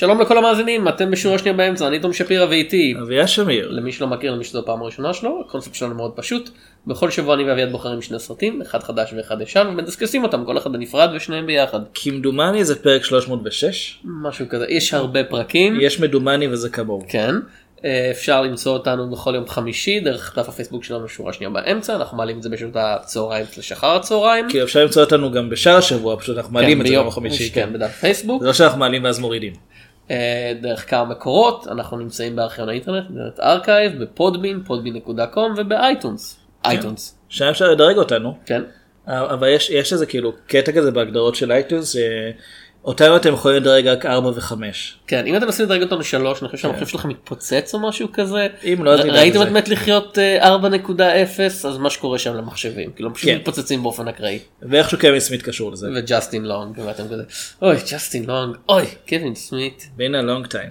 שלום לכל המאזינים, אתם בשיעור השנייה באמצע, אני תום שפירא ואיתי. אביה שמיר. למי שלא מכיר, למי שזו הפעם הראשונה שלו, הקונספט שלנו מאוד פשוט. בכל שבוע אני ואביעד בוחרים שני סרטים, אחד חדש ואחד ישן, ומדסקסים אותם, כל אחד בנפרד ושניהם ביחד. כמדומני זה פרק 306. משהו כזה, יש הרבה פרקים. יש מדומני וזה כמוהו. כן. אה, אפשר למצוא אותנו בכל יום חמישי דרך דף הפייסבוק שלנו שורה שנייה באמצע אנחנו מעלים את זה בשעות הצהריים לשחר הצהריים. כי אפשר למצוא אותנו גם בשאר השבוע פשוט אנחנו מעלים כן, את זה ביום ביום חמישי. כן, בדף פייסבוק. זה לא שאנחנו מעלים ואז מורידים. אה, דרך כמה מקורות אנחנו נמצאים בארכיון האינטרנט, ב Internet Archive, ב Podbean, podbean.com וב iTunes. iTunes. שם אפשר לדרג אותנו. כן. אבל יש, יש איזה כאילו קטע כזה בהגדרות של iTunes שאותנו אתם יכולים לדרג רק 4 ו-5. כן אם אתם מנסים לדרג אותנו שלוש אני חושב שהמחשב שלכם מתפוצץ או משהו כזה. אם לא, נדאג ראיתם. את מת לחיות אה, 4.0 אז מה שקורה שם למחשבים כאילו פשוט כן. מתפוצצים באופן אקראי. ואיכשהו קווין סמית קשור לזה. וג'סטין לונג ואתם כזה אוי ג'סטין לונג אוי קווין סמית. בין הלונג טיים.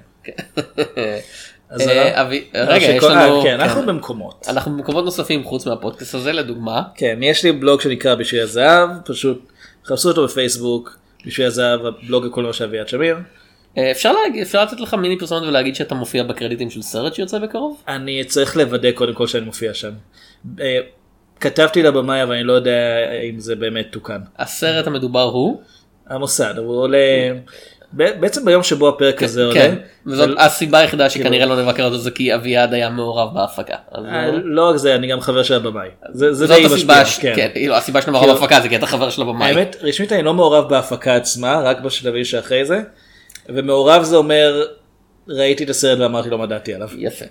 אז אה, אה, רגע יש שכל- לנו אה, כן, אנחנו כן. במקומות. אנחנו במקומות נוספים חוץ מהפודקאסט הזה לדוגמה. כן, יש לי בלוג שנקרא בשביל הזהב, פשוט חפשו אותו בפייסבוק, בשביל הזהב, הבלוג הקולנוע של אביעד שמיר. אה, אפשר להגיד אפשר לתת לך מיני פרסומת ולהגיד שאתה מופיע בקרדיטים של סרט שיוצא בקרוב? אני צריך לוודא קודם כל שאני מופיע שם. אה, כתבתי לבמאי אבל אני לא יודע אם זה באמת תוקן. הסרט המדובר הוא המוסד, הוא עולה, בעצם ביום שבו הפרק הזה עולה. כן וזאת הסיבה היחידה שכנראה לא נבקר אותו זה כי אביעד היה מעורב בהפקה. אה, לא- לא רק זה, אני גם חבר של הבמאי. זאת הסיבה כן. כן, כאילו, הסיבה שאתה מעורב כאילו- בהפקה זה כי אתה חבר של הבמאי. האמת, רשמית אני לא מעורב בהפקה עצמה, רק בשלבים שאחרי זה. ומעורב זה אומר, ראיתי את הסרט ואמרתי לו מה דעתי עליו. יפה.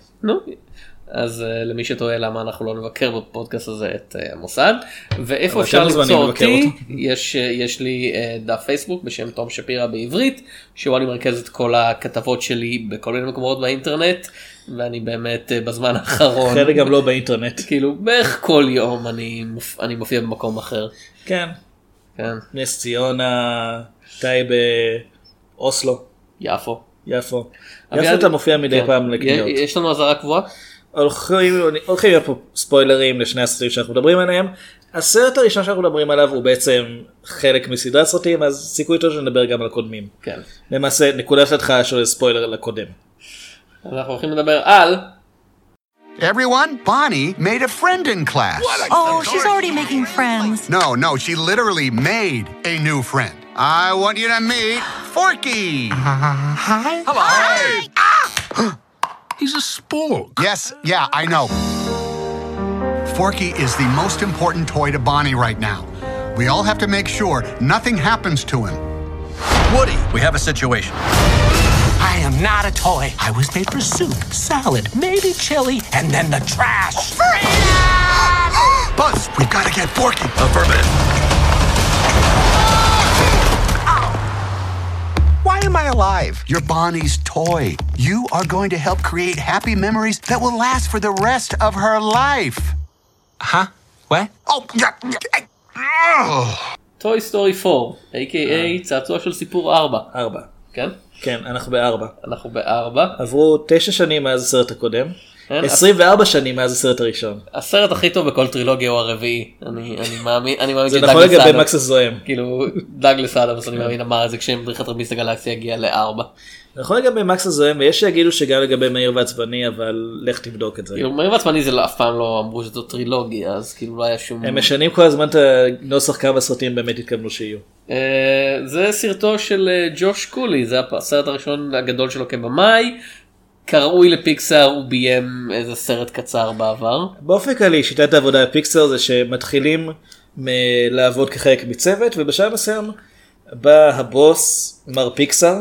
אז uh, למי שתוהה למה אנחנו לא נבקר בפודקאסט הזה את uh, המוסד ואיפה אפשר למצוא אותי. יש uh, יש לי uh, דף פייסבוק בשם תום שפירא בעברית שבו אני מרכז את כל הכתבות שלי בכל מיני מקומות באינטרנט ואני באמת uh, בזמן האחרון חלק גם לא באינטרנט. כאילו בערך כל יום אני אני מופיע במקום אחר. כן, כן. נס ציונה, טייבה, אוסלו, יפו. יפו. יפו אתה מופיע מדי כן. פעם לקניות. יש לנו אזהרה קבועה? הולכים הולכים להיות פה ספוילרים לשני הסרטים שאנחנו מדברים עליהם. הסרט הראשון שאנחנו מדברים עליו הוא בעצם חלק מסדרת סרטים אז סיכוי טוב שנדבר גם על הקודמים. כן. למעשה נקודת התחלה של ספוילר לקודם. אז אנחנו הולכים לדבר על Everyone, Bonnie made a friend in class. Oh, she's already making friends. No, no, she literally made a new friend. I want you to meet Forky. Hi. He's a spork. Yes, yeah, I know. Forky is the most important toy to Bonnie right now. We all have to make sure nothing happens to him. Woody, we have a situation. I am not a toy. I was made for soup, salad, maybe chili, and then the trash. Buzz, we've got to get Forky. Affirmative. Why am I alive? You're Bonnie's toy. You are going to help create happy memories that will last for the rest of her life. Huh? What? Oh, yeah. Toy Story 4, a.k.a צעצוע של סיפור 4, ארבע. כן? כן אנחנו בארבע. אנחנו בארבע. עברו תשע שנים מאז הסרט הקודם. כן, 24 שנים מאז הסרט הראשון. הסרט הכי טוב בכל טרילוגיה הוא הרביעי, אני אני מאמין, אני מאמין זה נכון לגבי מקס הזועם. כאילו דאגלס אדמס אני מאמין אמר את זה כשמדריך הטרמפיסט לגלקסיה הגיע לארבע. נכון לגבי מקס הזוהם ויש שיגידו שגם לגבי מהיר ועצבני אבל לך תבדוק את זה. כאילו מהיר ועצבני זה לא- אף פעם לא אמרו שזו טרילוגיה אז כאילו לא היה שום. הם משנים כל הזמן את הנוסח כמה סרטים באמת התכוונו שיהיו. אה, זה סרטו של אה, ג'וש קולי זה הסרט הראשון הגדול שלו כבמאי. כראוי לפיקסאר הוא ביים איזה סרט קצר בעבר. באופן כללי שיטת העבודה בפיקסר זה שמתחילים מ- לעבוד כחלק מצוות ובשלב מסוים בא הבוס מר פיקסר.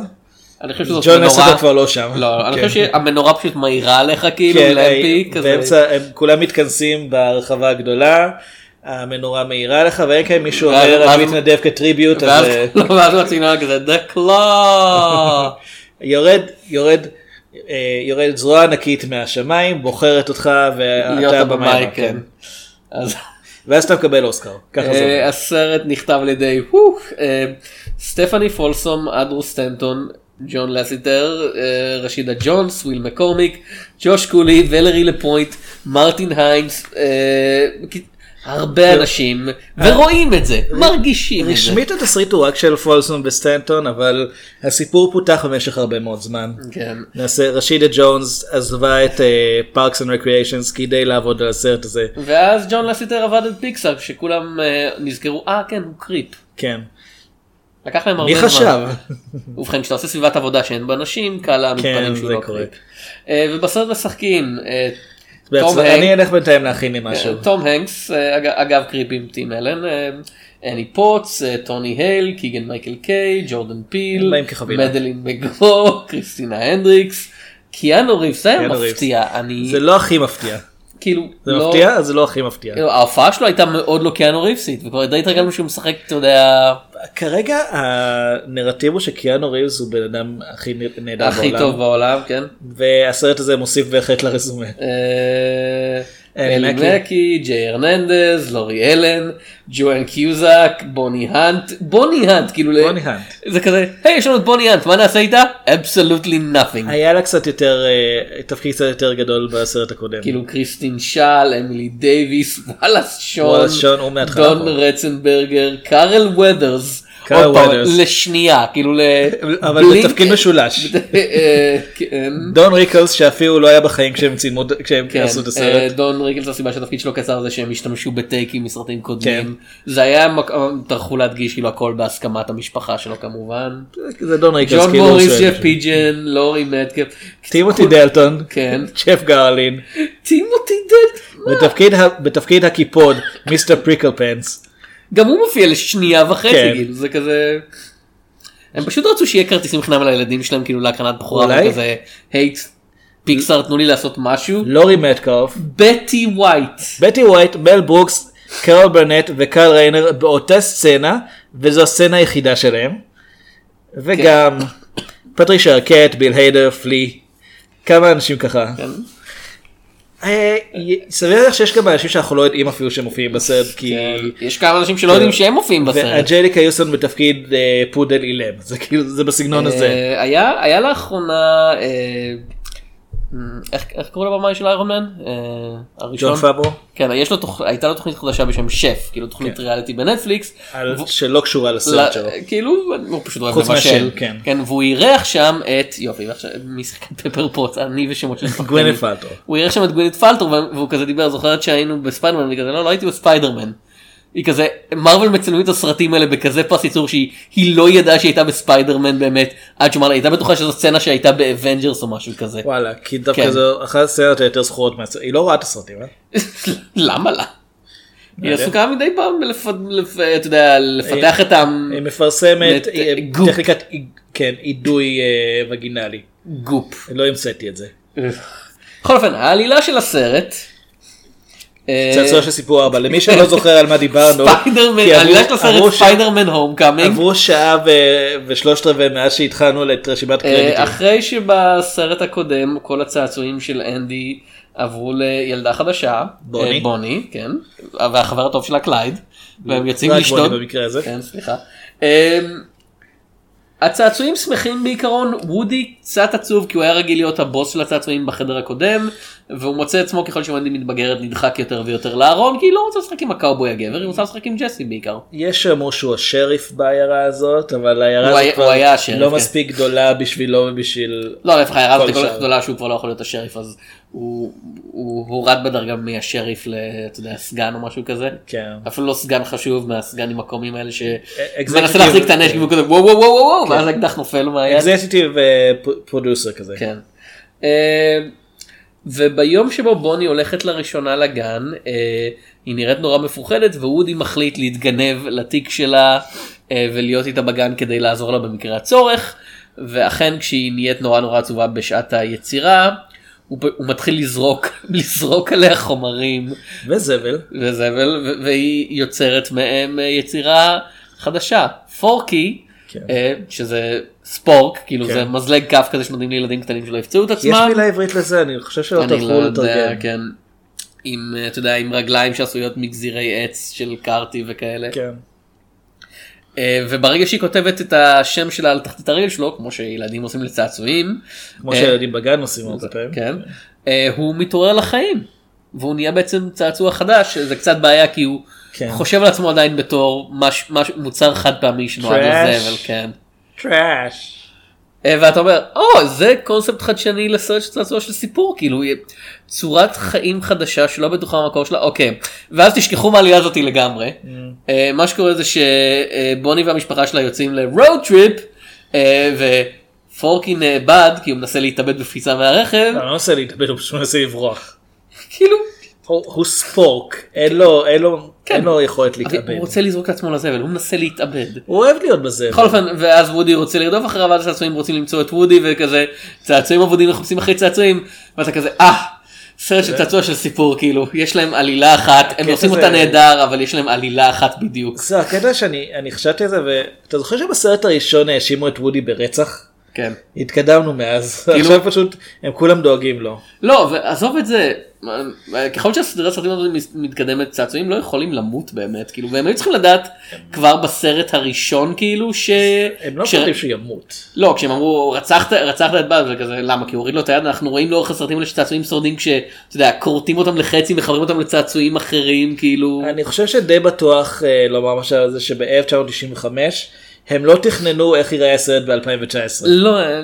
אני חושב שזאת ג'ון מנורה. לסטר כבר לא שם. לא, אני כן. חושב שהמנורה פשוט מאירה עליך כאילו כן, כזה. באמצע הם כולם מתכנסים ברחבה הגדולה. המנורה מאירה לך ואין כאן מישהו אומר ואז- אני מתנדב כטריביוט אז ואז אה, לא, ואז כזה The Claw. יורד יורד אה, יורד זרוע ענקית מהשמיים בוחרת אותך ואתה במאי כן. אז ואז אתה מקבל אוסקר. אה. הסרט נכתב על ידי אה, סטפני פולסום, אנדרו סטנטון, ג'ון לאסטר, רשידה ג'ונס, וויל מקורמיק, ג'וש קולי, ולרי לפוינט, מרטין היינס. אה, הרבה אנשים ורואים את זה, מרגישים את זה. רשמית התסריט הוא רק של פולסום וסטנטון אבל הסיפור פותח במשך הרבה מאוד זמן. כן. נעשה רשידה ג'ונס עזבה את Parks and Recreations כדי לעבוד על הסרט הזה. ואז ג'ון לאסטר עזב את פיקסאר שכולם אה, נזכרו אה כן הוא creep. כן. לקח להם הרבה מי זמן. חשב? ובכן כשאתה עושה סביבת עבודה שאין בה נשים קל להעמיד כן, שהוא לא. creep. אה, ובסרט משחקים אה, תום אני אלך בינתיים להכין לי משהו. טום הנקס אה, אג- אגב creep עם טים אלן. אה, אני פוטס, אה, טוני הייל, קיגן מייקל קי, ג'ורדן פיל. מדלין מקגרו, כריסטינה הנדריקס, קיאנו ריבס, זה היה. מפתיע, אני זה לא הכי מפתיע. כאילו, זה לא- מפתיע? זה לא הכי מפתיע. כאילו, ההופעה שלו הייתה מאוד לא קיאנו ריבסית, וכבר די התרגלנו שהוא משחק, אתה יודע, כרגע הנרטיב הוא שקיאנו ריבס הוא בן אדם הכי נהדר הכי בעולם. טוב בעולם, כן. והסרט הזה מוסיף בהחלט לרזומה. אלי מקי. ג'יי הרננדז, לורי אלן, ג'ואן קיוזק, בוני האנט, בוני האנט, כאילו, בוני האנט. זה כזה, היי יש לנו את בוני האנט, מה נעשה איתה? absolutely nothing. היה לה קצת יותר, אה, תפקיד קצת יותר גדול בסרט הקודם. כאילו קריסטן שאל, אמילי דייוויס, וואלאס שון, ג'ון. רצנברגר, קארל קארל עוד פעם, וות'רס. לשנייה, כאילו ל... אבל בתפקיד משולש. אה, כן. דון ריקלס שאפילו לא היה בחיים כשהם צילמו, כשהם כן, עשו את אה, הסרט. דון ריקלס הסיבה שהתפקיד שלו קצר זה שהם השתמשו בטייקים מסרטים קודמים. כן. זה היה, מק- טרחו להדגיש כאילו הכל בהסכמת המשפחה שלו כמובן. זה דון ריקלס. ג'ון כאילו מוריס, ג'ף. פידג'ן, לורי מטקאף. טימותי דלטון. כן. ג'ף גרלין. טימותי דלט. בתפקיד ה- בתפקיד הקיפוד מיסטר פריקל פנס. גם הוא מופיע לשנייה וחצי כן. כאילו זה כזה. הם פשוט רצו שיהיה כרטיסים חינם לילדים שלהם כאילו להקרנת בכורה? וכזה היי פיקסאר תנו לי לעשות משהו. לורי מטקאף. בטי ווייט. בטי ווייט, מל ברוקס, קרול ברנט וקרל ריינר באותה סצנה וזו הסצנה היחידה שלהם. וגם פטרישה ארקט, ביל היידר, פלי. כמה אנשים ככה. כן. אה, סביר להניח שיש גם אנשים שאנחנו לא יודעים אפילו שהם מופיעים בסרט כי כן. יש כמה אנשים שלא יודעים שהם מופיעים בסרט. ואג'ליקה יוסון בתפקיד אה, פודל אילם זה כאילו זה בסגנון הזה. אה, היה היה לאחרונה איך איך קוראים לבמאי של איירון מן? אה, הראשון? ג'ון פאברו כן יש לו תוכ- הייתה לו תוכנית חדשה בשם שף כאילו תוכנית כן. ריאליטי בנטפליקס. על- והוא- שלא קשורה לסרט שלו. ל- כאילו הוא פשוט אוהב חוץ לבשל. כן. כן והוא אירח שם את יופי ועכשיו מי שיחק את פפר פוטס אני ושמות של. גווינט פלטרו. הוא אירח שם את גווינט פלטרו והוא כזה דיבר זוכרת שהיינו בספיידרמן ואני כזה לא לא הייתי בספיידרמן. היא כזה מארוול מצלמים את הסרטים האלה בכזה פס ייצור שהיא היא לא ידעה שהיא הייתה בספיידרמן באמת עד שאמר לה היא הייתה בטוחה שזו סצנה שהייתה באבנג'רס או משהו כזה. וואלה כי דווקא כן. זו אחת הסצנות היותר זכורות מהסרט. היא לא רואה את הסרטים. אה? למה לה? היא. עסוקה מדי פעם בלפ- לפ- אתה יודע, לפתח את ה... היא מפרסמת אה. טכניקת כן אידוי אה, וגינלי. גופ. לא המצאתי את זה. בכל אופן העלילה של הסרט. אה, צעצוע של סיפור ארבע למי שלא זוכר על מה דיברנו. ספיידרמן, הסרט Homecoming. עברו שעה ושלושת רבעי מאז שהתחלנו את רשימת קרדיטים. אחרי שבסרט הקודם כל הצעצועים של אנדי עברו לילדה חדשה. בוני. אה, בוני, כן. והחבר הטוב שלה קלייד. והם יוצאים רק לשתות. בוני במקרה הזה. כן, סליחה. הצעצועים שמחים בעיקרון, וודי קצת עצוב כי הוא היה רגיל להיות הבוס של הצעצועים בחדר הקודם, והוא מוצא עצמו ככל שבוני מתבגרת נדחק יותר ויותר לארון, כי היא לא רוצה לשחק עם הקאובוי הגבר, היא רוצה לשחק עם ג'סי בעיקר. יש שאמרו שהוא השריף בעיירה הזאת אבל העיירה הזאת כבר השריף, לא כן. מספיק גדולה בשבילו ובשביל לא, להפך, העיירה הזאת כל כך. גדולה שהוא כבר לא יכול להיות השריף, אז הוא הוא הורד בדרגה מהשריף ל... אתה יודע, סגן או משהו כזה. כן. אפילו לא סגן חשוב מהסגנים הקומיים האלה executive- שמנסה להחזיק את הנשק והוא כזה וואו וואו וואו וואו ואז האקדח נופל מהיד. אקזקטיב פרודוסר כזה. וביום שבו בוני הולכת לראשונה לגן, אה, היא נראית נורא מפוחדת ווודי מחליט להתגנב לתיק שלה אה, ולהיות איתה בגן כדי לעזור לה במקרה הצורך. ואכן כשהיא נהיית נורא נורא עצובה בשעת היצירה, הוא, הוא מתחיל לזרוק, לזרוק עליה חומרים וזבל. וזבל והיא יוצרת מהם אה, יצירה חדשה. פורקי, כן. אה, שזה ספורק, כאילו כן. זה מזלג כף כזה שנותנים לילדים קטנים שלא יפצעו את יש עצמם. מילה עברית לזה אני חושב שלא אני לא לתרגם. כן. עם, אה, אתה יודע, עם רגליים שעשויות מגזירי עץ של קארטי וכאלה. כן. אה, וברגע שהיא כותבת את השם שלה על תחתית הרגל שלו, כמו שילדים עושים לצעצועים, כמו שילדים בגן עושים הרבה פעמים. כן, הוא מתעורר לחיים. והוא נהיה בעצם צעצוע חדש זה קצת בעיה כי הוא כן. חושב על עצמו עדיין בתור מש, מש, מוצר חד פעמי שנועד. לזבל כן. Trash. אה, ואתה אומר או זה קונספט חדשני לסרט של צעצוע של סיפור כאילו צורת חיים חדשה שלא בטוחה במקור שלה אוקיי ואז תשכחו מהעלילה הזאתי לגמרי אה, מה שקורה זה שבוני והמשפחה שלה יוצאים ל road trip ופורקי נאבד כי הוא מנסה להתאבד בקפיצה מהרכב לא, לא מנסה להתאבד, הוא פשוט מנסה לברוח. כאילו הוא spork, אין לו, אין לו, כן. אין לו יכולת להתאבד. הוא רוצה לזרוק את עצמו לזבל הוא מנסה להתאבד. הוא אוהב להיות בזה. בכל אופן ואז וודי רוצה לרדוף אחריו ואז הצעצועים רוצים למצוא את וודי וכזה צעצועים אבודים מחפשים אחרי צעצועים ואתה כזה אה סרט של צעצוע של סיפור כאילו יש להם עלילה אחת הם עושים אותה נהדר אבל יש להם עלילה אחת בדיוק. זה הקטע שאני אני חשבתי על זה ואתה זוכר שבסרט הראשון האשימו את וודי ברצח? כן. התקדמנו מאז, כאילו- עכשיו פשוט הם כולם דואגים לו. לא ועזוב את זה ככל שהסדרת סרטים הזאת מתקדמת צעצועים לא יכולים למות באמת כאילו והם היו צריכים לדעת כבר בסרט הראשון כאילו ש... הם לא ש- חושבים שהוא ימות. לא כשהם אמרו רצחת רצחת את באז וכזה למה כי הוא הוריד לו את היד אנחנו רואים לאורך הסרטים האלה שצעצועים שורדים כשאתה יודע כורתים אותם לחצי מחברים אותם לצעצועים אחרים כאילו אני חושב שדי בטוח אה, לומר משהו על זה שב-1995 הם לא תכננו איך ייראה הסרט ב-2019. לא אה,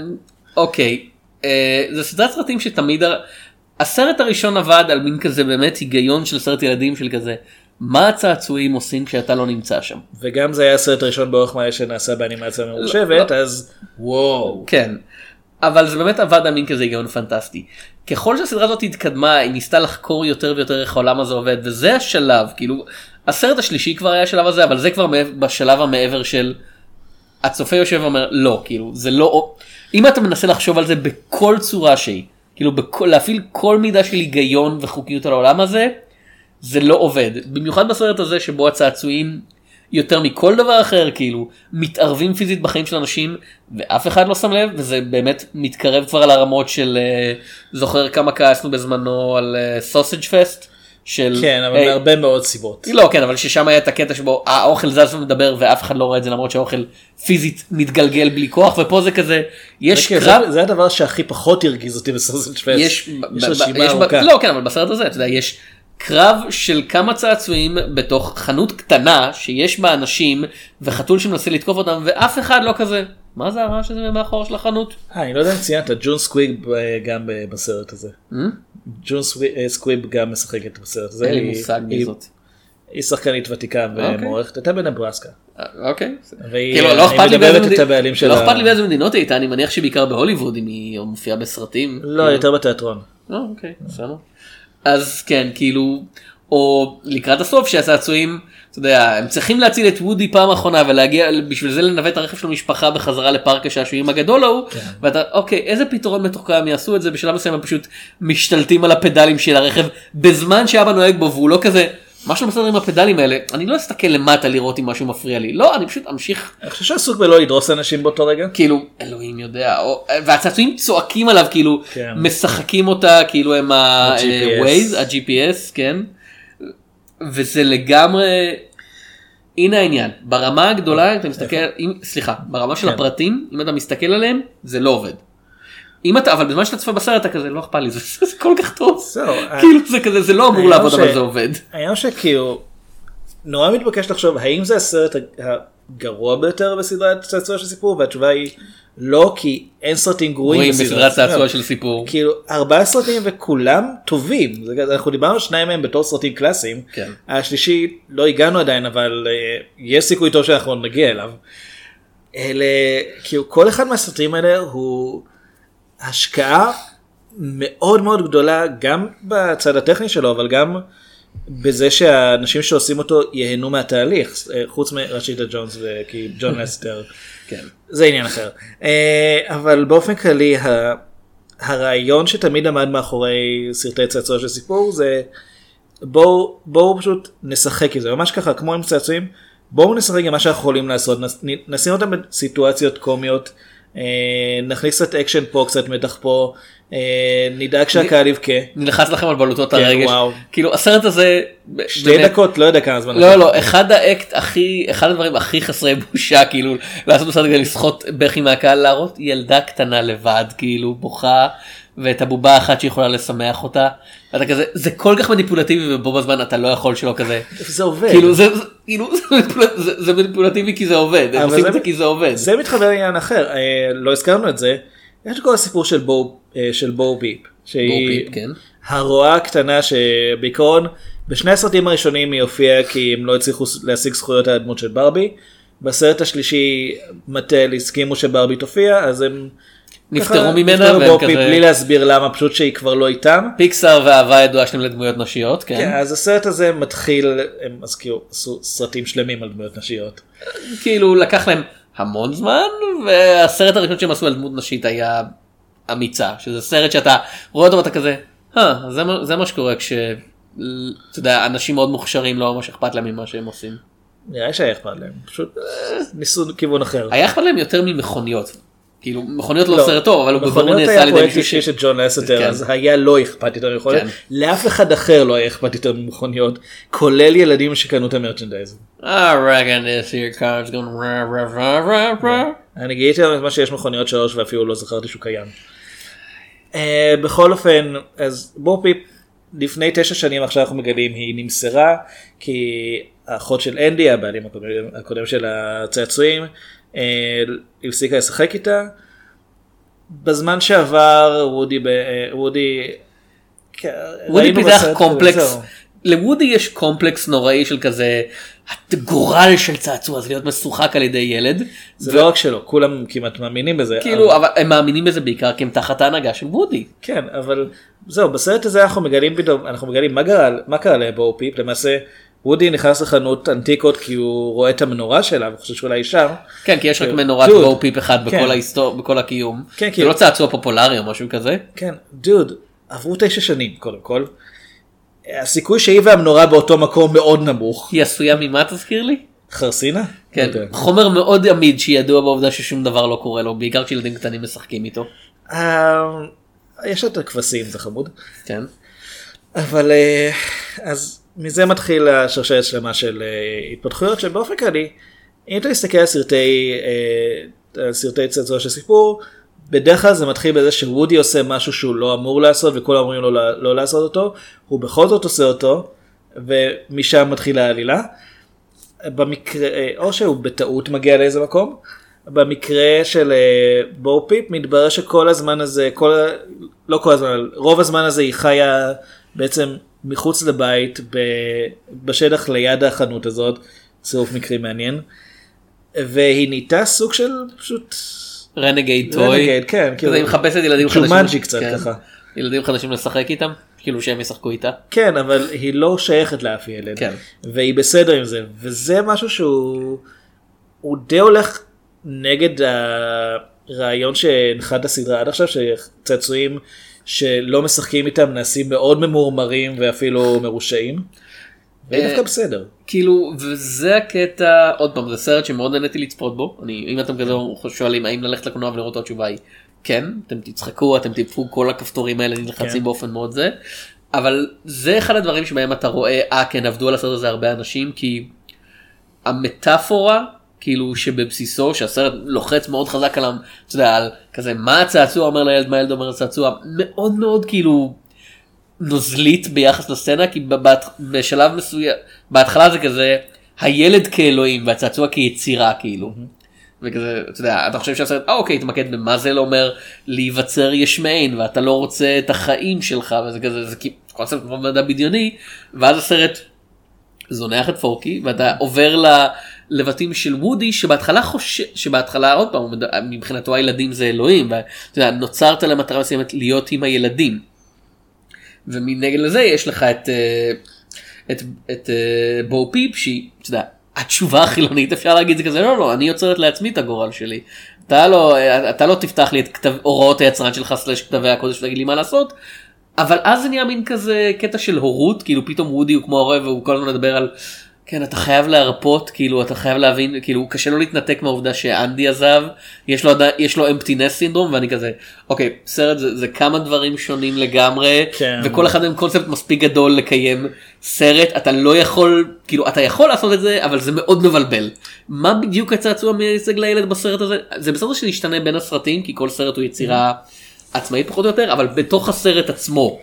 אוקיי אה, זה סדרת סרטים שתמיד הסרט הראשון עבד על מין כזה באמת היגיון של סרט ילדים של כזה מה הצעצועים עושים כשאתה לא נמצא שם. וגם זה היה הסרט הראשון באורך מלא שנעשה באנימציה ממוחשבת אז וואו. כן. אבל זה באמת עבד על מין כזה היגיון פנטסטי. ככל שהסדרה הזאת התקדמה היא ניסתה לחקור יותר ויותר איך העולם הזה עובד וזה השלב כאילו הסרט השלישי כבר היה השלב הזה אבל זה כבר בשלב המעבר של הצופה יושב ואומר לא כאילו זה לא אם אתה מנסה לחשוב על זה בכל צורה שהיא כאילו בכל, להפעיל כל מידה של היגיון וחוקיות על העולם הזה זה לא עובד. במיוחד בסרט הזה שבו הצעצועים יותר מכל דבר אחר כאילו מתערבים פיזית בחיים של אנשים ואף אחד לא שם לב וזה באמת מתקרב כבר לרמות של אה, זוכר כמה כעסנו בזמנו על סוסג' פסט של כן אבל מהרבה מאוד סיבות. לא כן אבל ששם היה את הקטע שבו האוכל זז ומדבר ואף אחד לא רואה את זה למרות שהאוכל פיזית מתגלגל בלי כוח ופה זה כזה יש קרב זה- הדבר שהכי פחות הרגיז אותי בסרט שפס. יש, רשימה ארוכה. לא כן אבל בסרט הזה אתה יודע יש קרב של כמה צעצועים בתוך חנות קטנה שיש בה אנשים וחתול שמנסה לתקוף אותם ואף אחד לא כזה מה זה הרעש הזה מאחור של החנות. אה, אני לא יודע אם ציינת ג'ון סקוויב אה, גם ב- בסרט הזה. ג'ון סווי- אה, סקוויב גם משחקת בסרט הזה. אין לי מושג מי זאת. היא שחקנית ותיקה אוקיי. ומוערכת הייתה בנברסקה. אה, אוקיי. והיא- כאילו לא אני אכפת לי מדברת את הבעלים של לא אכפת לי באיזה מדינות היא הייתה אני מניח שבעיקר בהוליווד אם היא מופיעה בסרטים. לא. יותר בתיאטרון. אה, אוקיי, בסדר. אז כן, כאילו, או לקראת הסוף שהצעצועים, אתה יודע, הם צריכים להציל את וודי פעם אחרונה ולהגיע, בשביל זה לנווט את הרכב של המשפחה בחזרה לפארק השעשועים הגדול ההוא, ואתה, אוקיי, איזה פתרון מתוחכם יעשו את זה, בשלב מסוים הם פשוט משתלטים על הפדלים של הרכב בזמן שאבא נוהג בו והוא לא כזה, מה שלא בסדר עם הפדלים האלה, אני לא אסתכל למטה לראות אם משהו מפריע לי, לא, אני פשוט אמשיך. אני חושב שעסוק בלא לדרוס אנשים באותו רגע. כאילו אלוהים יודע או, והצעצועים צועקים עליו כאילו כן. משחקים אותה כאילו הם. ה-Waze ה-GPS כן וזה לגמרי הנה העניין ברמה הגדולה אתה מסתכל אם, סליחה ברמה של כן. הפרטים אם אתה מסתכל עליהם זה לא עובד. אם אתה אבל בזמן שאתה צופה בסרט אתה כזה לא אכפת לי זה, זה כל כך טוב זהו, כאילו זה כזה זה לא אמור לעבוד ש- אבל זה עובד. העניין שכאילו נורא מתבקש לחשוב האם זה הסרט הגרוע ביותר בסדרת צעצוע של סיפור והתשובה היא לא כי אין סרטים גרועים בסדרת צעצוע של סיפור. כאילו ארבעה סרטים וכולם טובים אנחנו דיברנו שניים מהם בתור סרטים קלאסיים כן. השלישי לא הגענו עדיין אבל uh, יש סיכוי טוב שאנחנו נגיע אליו. אלה כאילו כל אחד מהסרטים האלה הוא השקעה מאוד מאוד גדולה גם בצד הטכני שלו אבל גם בזה שהאנשים שעושים אותו ייהנו מהתהליך אה, חוץ מרשיטה ג'ונס וכי ג'ון לסטר כן. זה עניין אחר. אה, אבל באופן כללי הרעיון שתמיד עמד מאחורי סרטי צעצוע של סיפור זה בואו בואו פשוט נשחק עם זה. ממש ככה כמו עם צעצועים בואו נשחק עם מה שאנחנו יכולים לעשות נשים אותם בסיטואציות קומיות אה, נכניס קצת אקשן פה קצת מתח פה נדאג שהקהל יבכה. נלחץ לכם על בלוטות כן, הרגש. כאילו הסרט הזה. שתי דקות לא יודע כמה זמן. לא. לא אחד האקט הכי אחד הדברים הכי חסרי בושה כאילו לעשות בסרט כדי לסחוט בכי מהקהל להראות ילדה קטנה לבד כאילו בוכה ואת הבובה האחת שיכולה לשמח אותה. אתה כזה זה כל כך מניפולטיבי ובו בזמן אתה לא יכול שלא כזה זה עובד. כאילו זה כאילו זה מניפולטיבי כי זה עובד הם עושים את זה כי זה עובד. זה מתחבר לעניין אחר אה, לא הזכרנו את זה. יש כל הסיפור של אה, של בואו ביפ. שהיא פיפ, כן. הרועה הקטנה שבעיקרון בשני הסרטים הראשונים היא הופיעה כי הם לא הצליחו להשיג זכויות על הדמות של ברבי. בסרט השלישי מטל הסכימו שברבי תופיע אז הם נפטרו ממנה נפטרו בופי כזה- בלי להסביר למה פשוט שהיא כבר לא איתם. פיקסאר ואהבה ידועה שלהם לדמויות נשיות כן. כן, אז הסרט הזה מתחיל הם אז כאילו עשו סרטים שלמים על דמויות נשיות. כאילו לקח להם המון זמן והסרט הראשון שהם עשו על דמות נשית היה אמיצה שזה סרט שאתה רואה אותו ואתה כזה "אה, זה, זה מה שקורה כש... אתה יודע, אנשים מאוד מוכשרים לא ממש אכפת להם ממה שהם עושים. נראה שהיה אכפת להם פשוט אה, ניסו כיוון אחר. היה אכפת להם יותר ממכוניות. כאילו מכוניות לא, לא, סרט טוב אבל הוא מכוניות נעשה היה על ידי פרויקט מישהו אישי ש... של ג'ון לסטר כן. אז היה לא אכפת יותר ממכוניות כן. לאף אחד אחר לא היה אכפת יותר ממכוניות כולל ילדים שקנו את המרצ'נדייז. אני גיליתי על מה שיש מכוניות שלוש ואפילו לא זכרתי שהוא קיים. אה, בכל אופן אז בואו פיפ לפני תשע שנים עכשיו אנחנו מגלים היא נמסרה כי האחות של אנדי הבעלים הקודם, הקודם של הצעצועים אה, הפסיקה לשחק איתה. בזמן שעבר וודי ב- אה, וודי וודי פיתח קומפלקס. לוודי יש קומפלקס נוראי של כזה הגורל של צעצוע זה להיות משוחק על ידי ילד. זה לא רק שלו כולם כמעט מאמינים בזה. כאילו אבל- אבל הם מאמינים בזה בעיקר כי הם תחת ההנהגה של וודי. כן אבל זהו בסרט הזה אנחנו מגלים פתאום אנחנו מגלים מה קרה מה קרה לבואו פיפ למעשה וודי נכנס לחנות אנטיקות כי הוא רואה את המנורה שלה וחושב שאולי שם. כן כי יש רק כן. מנורת. בואו פיפ אחד כן. בכל ההיסטוריה בכל הקיום. כן, זה כן. לא צעצוע פופולרי או משהו כזה. כן דוד עברו תשע שנים קודם כל. הסיכוי שהיא והמנורה באותו מקום מאוד נמוך. היא עשויה ממה תזכיר לי? חרסינה? כן, לא יודע. חומר מאוד עמיד שידוע בעובדה ששום דבר לא קורה לו בעיקר כשילדים קטנים משחקים איתו. אה, יש את הכבשים זה חמוד. כן. אבל אה, אז מזה מתחיל השרשרת שלמה של אה, התפתחויות שבאופן כללי אם אתה מסתכל על סרטי על סרטי צעצוע של סיפור בדרך כלל זה מתחיל בזה שוודי עושה משהו שהוא לא אמור לעשות וכולם אומרים לו לא, לא לעשות אותו הוא בכל זאת עושה אותו ומשם מתחילה העלילה. במקרה אה, או שהוא בטעות מגיע לאיזה מקום. במקרה של אה, בואו פיפ מתברר שכל הזמן הזה כל לא כל הזמן רוב הזמן הזה היא חיה בעצם מחוץ לבית בשטח ליד החנות הזאת צירוף מקרים מעניין. והיא נהייתה סוג של פשוט renegade toy. Renegade, כן, כאילו, היא מחפשת ילדים חדשים. ג'ומנג'י קצת כן. ככה. ילדים חדשים לשחק איתם כאילו שהם ישחקו איתה. כן אבל היא לא שייכת לאף ילד כן. והיא בסדר עם זה וזה משהו שהוא הוא די הולך נגד הרעיון שהנחה את הסדרה עד עכשיו שצעצועים שלא משחקים איתם נעשים מאוד ממורמרים ואפילו מרושעים. והיא אה, דווקא בסדר. כאילו וזה הקטע עוד פעם זה סרט שמאוד נהניתי לצפות בו אני אם אתם כזה שואלים האם ללכת לקולנוע ולראות התשובה היא כן אתם תצחקו אתם תדפקו כל הכפתורים האלה נלחצים כן. באופן מאוד זה אבל זה אחד הדברים שבהם אתה רואה אה כן עבדו על הסרט הזה הרבה אנשים כי המטאפורה כאילו שבבסיסו שהסרט לוחץ מאוד חזק על, אתה יודע, על כזה מה הצעצוע אומר לילד מה הילד אומר לצעצוע מאוד מאוד כאילו נוזלית ביחס לסצנה כי בשלב מסוים בהתחלה זה כזה הילד כאלוהים והצעצוע כיצירה כאילו. וכזה אתה יודע אתה חושב שהסרט אה אוקיי תתמקד במה זה לא אומר להיווצר יש מאין ואתה לא רוצה את החיים שלך וזה כזה זה קונספט מדע בדיוני ואז הסרט זונח את פורקי ואתה עובר ל- לבתים של וודי שבהתחלה חושב שבהתחלה עוד פעם מבחינתו הילדים זה אלוהים ואתה יודע, נוצרת למטרה מסוימת להיות עם הילדים. ומנגד לזה יש לך את אה, את, את אה, בואו פיפ שהיא אתה יודע, התשובה החילונית אפשר להגיד זה כזה לא לא אני יוצרת לעצמי את הגורל שלי. אתה לא אתה לא תפתח לי את כתב, הוראות היצרן שלך סלש כתבי הקודש ותגיד לי מה לעשות. אבל אז זה נהיה מין כזה קטע של הורות כאילו פתאום וודי הוא כמו הורה והוא כל הזמן מדבר על כן אתה חייב להרפות כאילו אתה חייב להבין כאילו קשה לו להתנתק מהעובדה שאנדי עזב יש לו יש לו אמפטינס סינדרום ואני כזה אוקיי סרט זה, זה כמה דברים שונים לגמרי כן. וכל אחד מהם קונספט מספיק גדול לקיים סרט אתה לא יכול כאילו אתה יכול לעשות את זה אבל זה מאוד מבלבל מה בדיוק הצעצוע מייצג לילד בסרט הזה זה בסדר שזה ישתנה בין הסרטים כי כל סרט הוא יצירה עצמאית פחות או יותר אבל בתוך הסרט עצמו.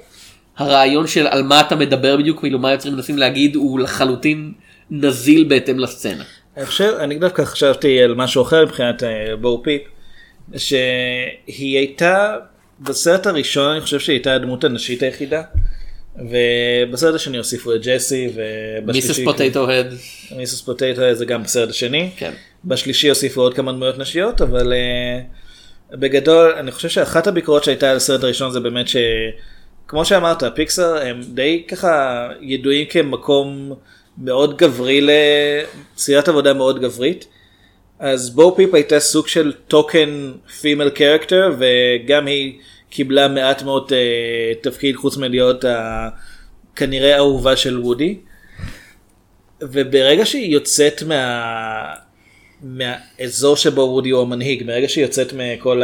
הרעיון של על מה אתה מדבר בדיוק כאילו מה היוצרים מנסים להגיד הוא לחלוטין נזיל בהתאם לסצנה. אני חושב, אני דווקא חשבתי על משהו אחר מבחינת אה, בור פיפ, שהיא הייתה, בסרט הראשון אני חושב שהיא הייתה הדמות הנשית היחידה, ובסרט השני הוסיפו את ג'סי, ובשלישי... מיסס פוטטו הד. מיסוס פוטטו זה גם בסרט השני. כן. בשלישי הוסיפו עוד כמה דמויות נשיות, אבל uh, בגדול אני חושב שאחת הביקורות שהייתה על הסרט הראשון זה באמת שכמו שאמרת, פיקסר הם די ככה ידועים כמקום מאוד גברי לסדרת עבודה מאוד גברית. אז בו פיפ הייתה סוג של token female character וגם היא קיבלה מעט מאוד אה, תפקיד חוץ מלהיות ה... כנראה אהובה של וודי. וברגע שהיא יוצאת מה... מהאזור שבו וודי הוא המנהיג, ברגע שהיא יוצאת מכל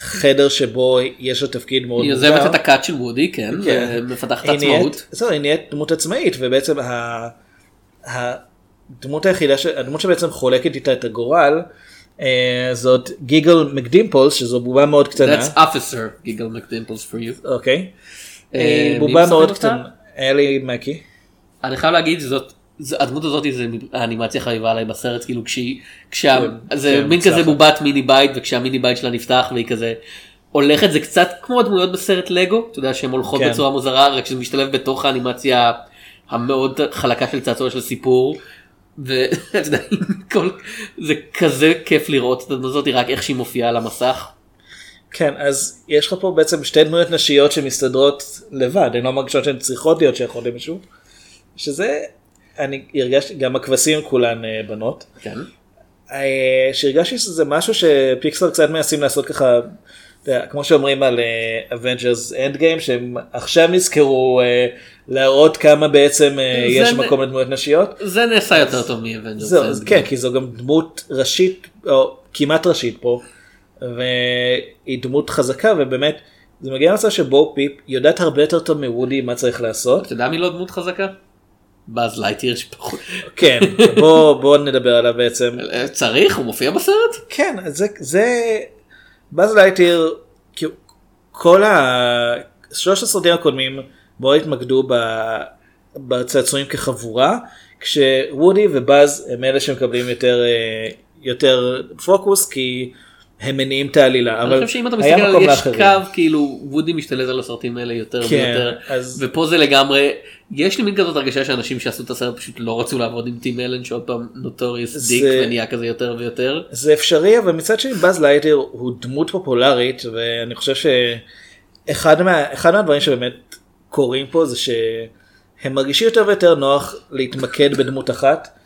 החדר שבו יש לה תפקיד מאוד היא עוזבת את הכת של וודי כן, כן. ומפתחת עצמאות. זהו, היא נהיית דמות עצמאית ובעצם ה... הדמות היחידה. הדמות שבעצם חולקת איתה את הגורל אה, זאת גיגל מקדימפולס שזו בובה מאוד קטנה. That's officer גיגל מקדימפלס for you. אוקיי. אה, מי בובה מאוד? קטנה. אלי מקי. אני חייב להגיד שזאת הדמות הזאת זה האנימציה חביבה עליי בסרט כאילו כשהיא כשה זה כן, מין כזה. בובת מיני בית וכשהמיני בית שלה נפתח והיא כזה הולכת זה קצת כמו הדמויות בסרט לגו אתה יודע שהן הולכות כן. בצורה מוזרה רק שזה משתלב בתוך האנימציה המאוד חלקה של צעצוע של סיפור. ואתה יודע, כל- זה כזה כיף לראות את הדמות הזאת רק איך שהיא מופיעה על המסך. כן, אז יש לך פה בעצם שתי דמויות נשיות שמסתדרות לבד, הן לא מרגישות שהן צריכות להיות שייכות למישהו. שזה, אני הרגשתי, גם הכבשים כולן אה, בנות. כן. אה, שהרגשתי שזה משהו שפיקסר קצת מנסים לעשות ככה, כמו שאומרים על Avengers Endgame, שהם עכשיו נזכרו אה, להראות כמה בעצם אה, יש מקום לדמויות נשיות. זה נעשה יותר טוב. זהו, אז כן, כי זו גם דמות ראשית, או כמעט ראשית פה, והיא דמות חזקה, ובאמת, זה מגיע למצב שבו פיפ יודעת הרבה יותר טוב מוודי מה צריך לעשות. אתה יודע מי לא דמות חזקה? באז לייטיר שפחות. כן, בוא, בוא נדבר עליו בעצם. צריך הוא מופיע בסרט? כן, זה, זה, באז לייטיר, כל ה... שלושת הסרטים הקודמים מאוד התמקדו ב... בצעצועים כחבורה, כשוודי ובאז הם אלה שמקבלים יותר, אה, יותר פוקוס, כי הם מניעים את העלילה. אני אבל חושב שאם אתה מסתכל על יש לאחרים. קו כאילו וודי משתלט על הסרטים האלה יותר כן, ויותר אז- ופה זה לגמרי יש לי מין כזאת הרגשה שאנשים שעשו את הסרט פשוט לא רצו לעבוד עם טים אלן שעוד פעם נוטוריוס זה- דיק ונהיה כזה יותר ויותר. זה אפשרי אבל מצד שני באז לייטר הוא דמות פופולרית ואני חושב שאחד מה, אחד מהדברים שבאמת קורים פה זה שהם מרגישים יותר ויותר נוח להתמקד בדמות אחת.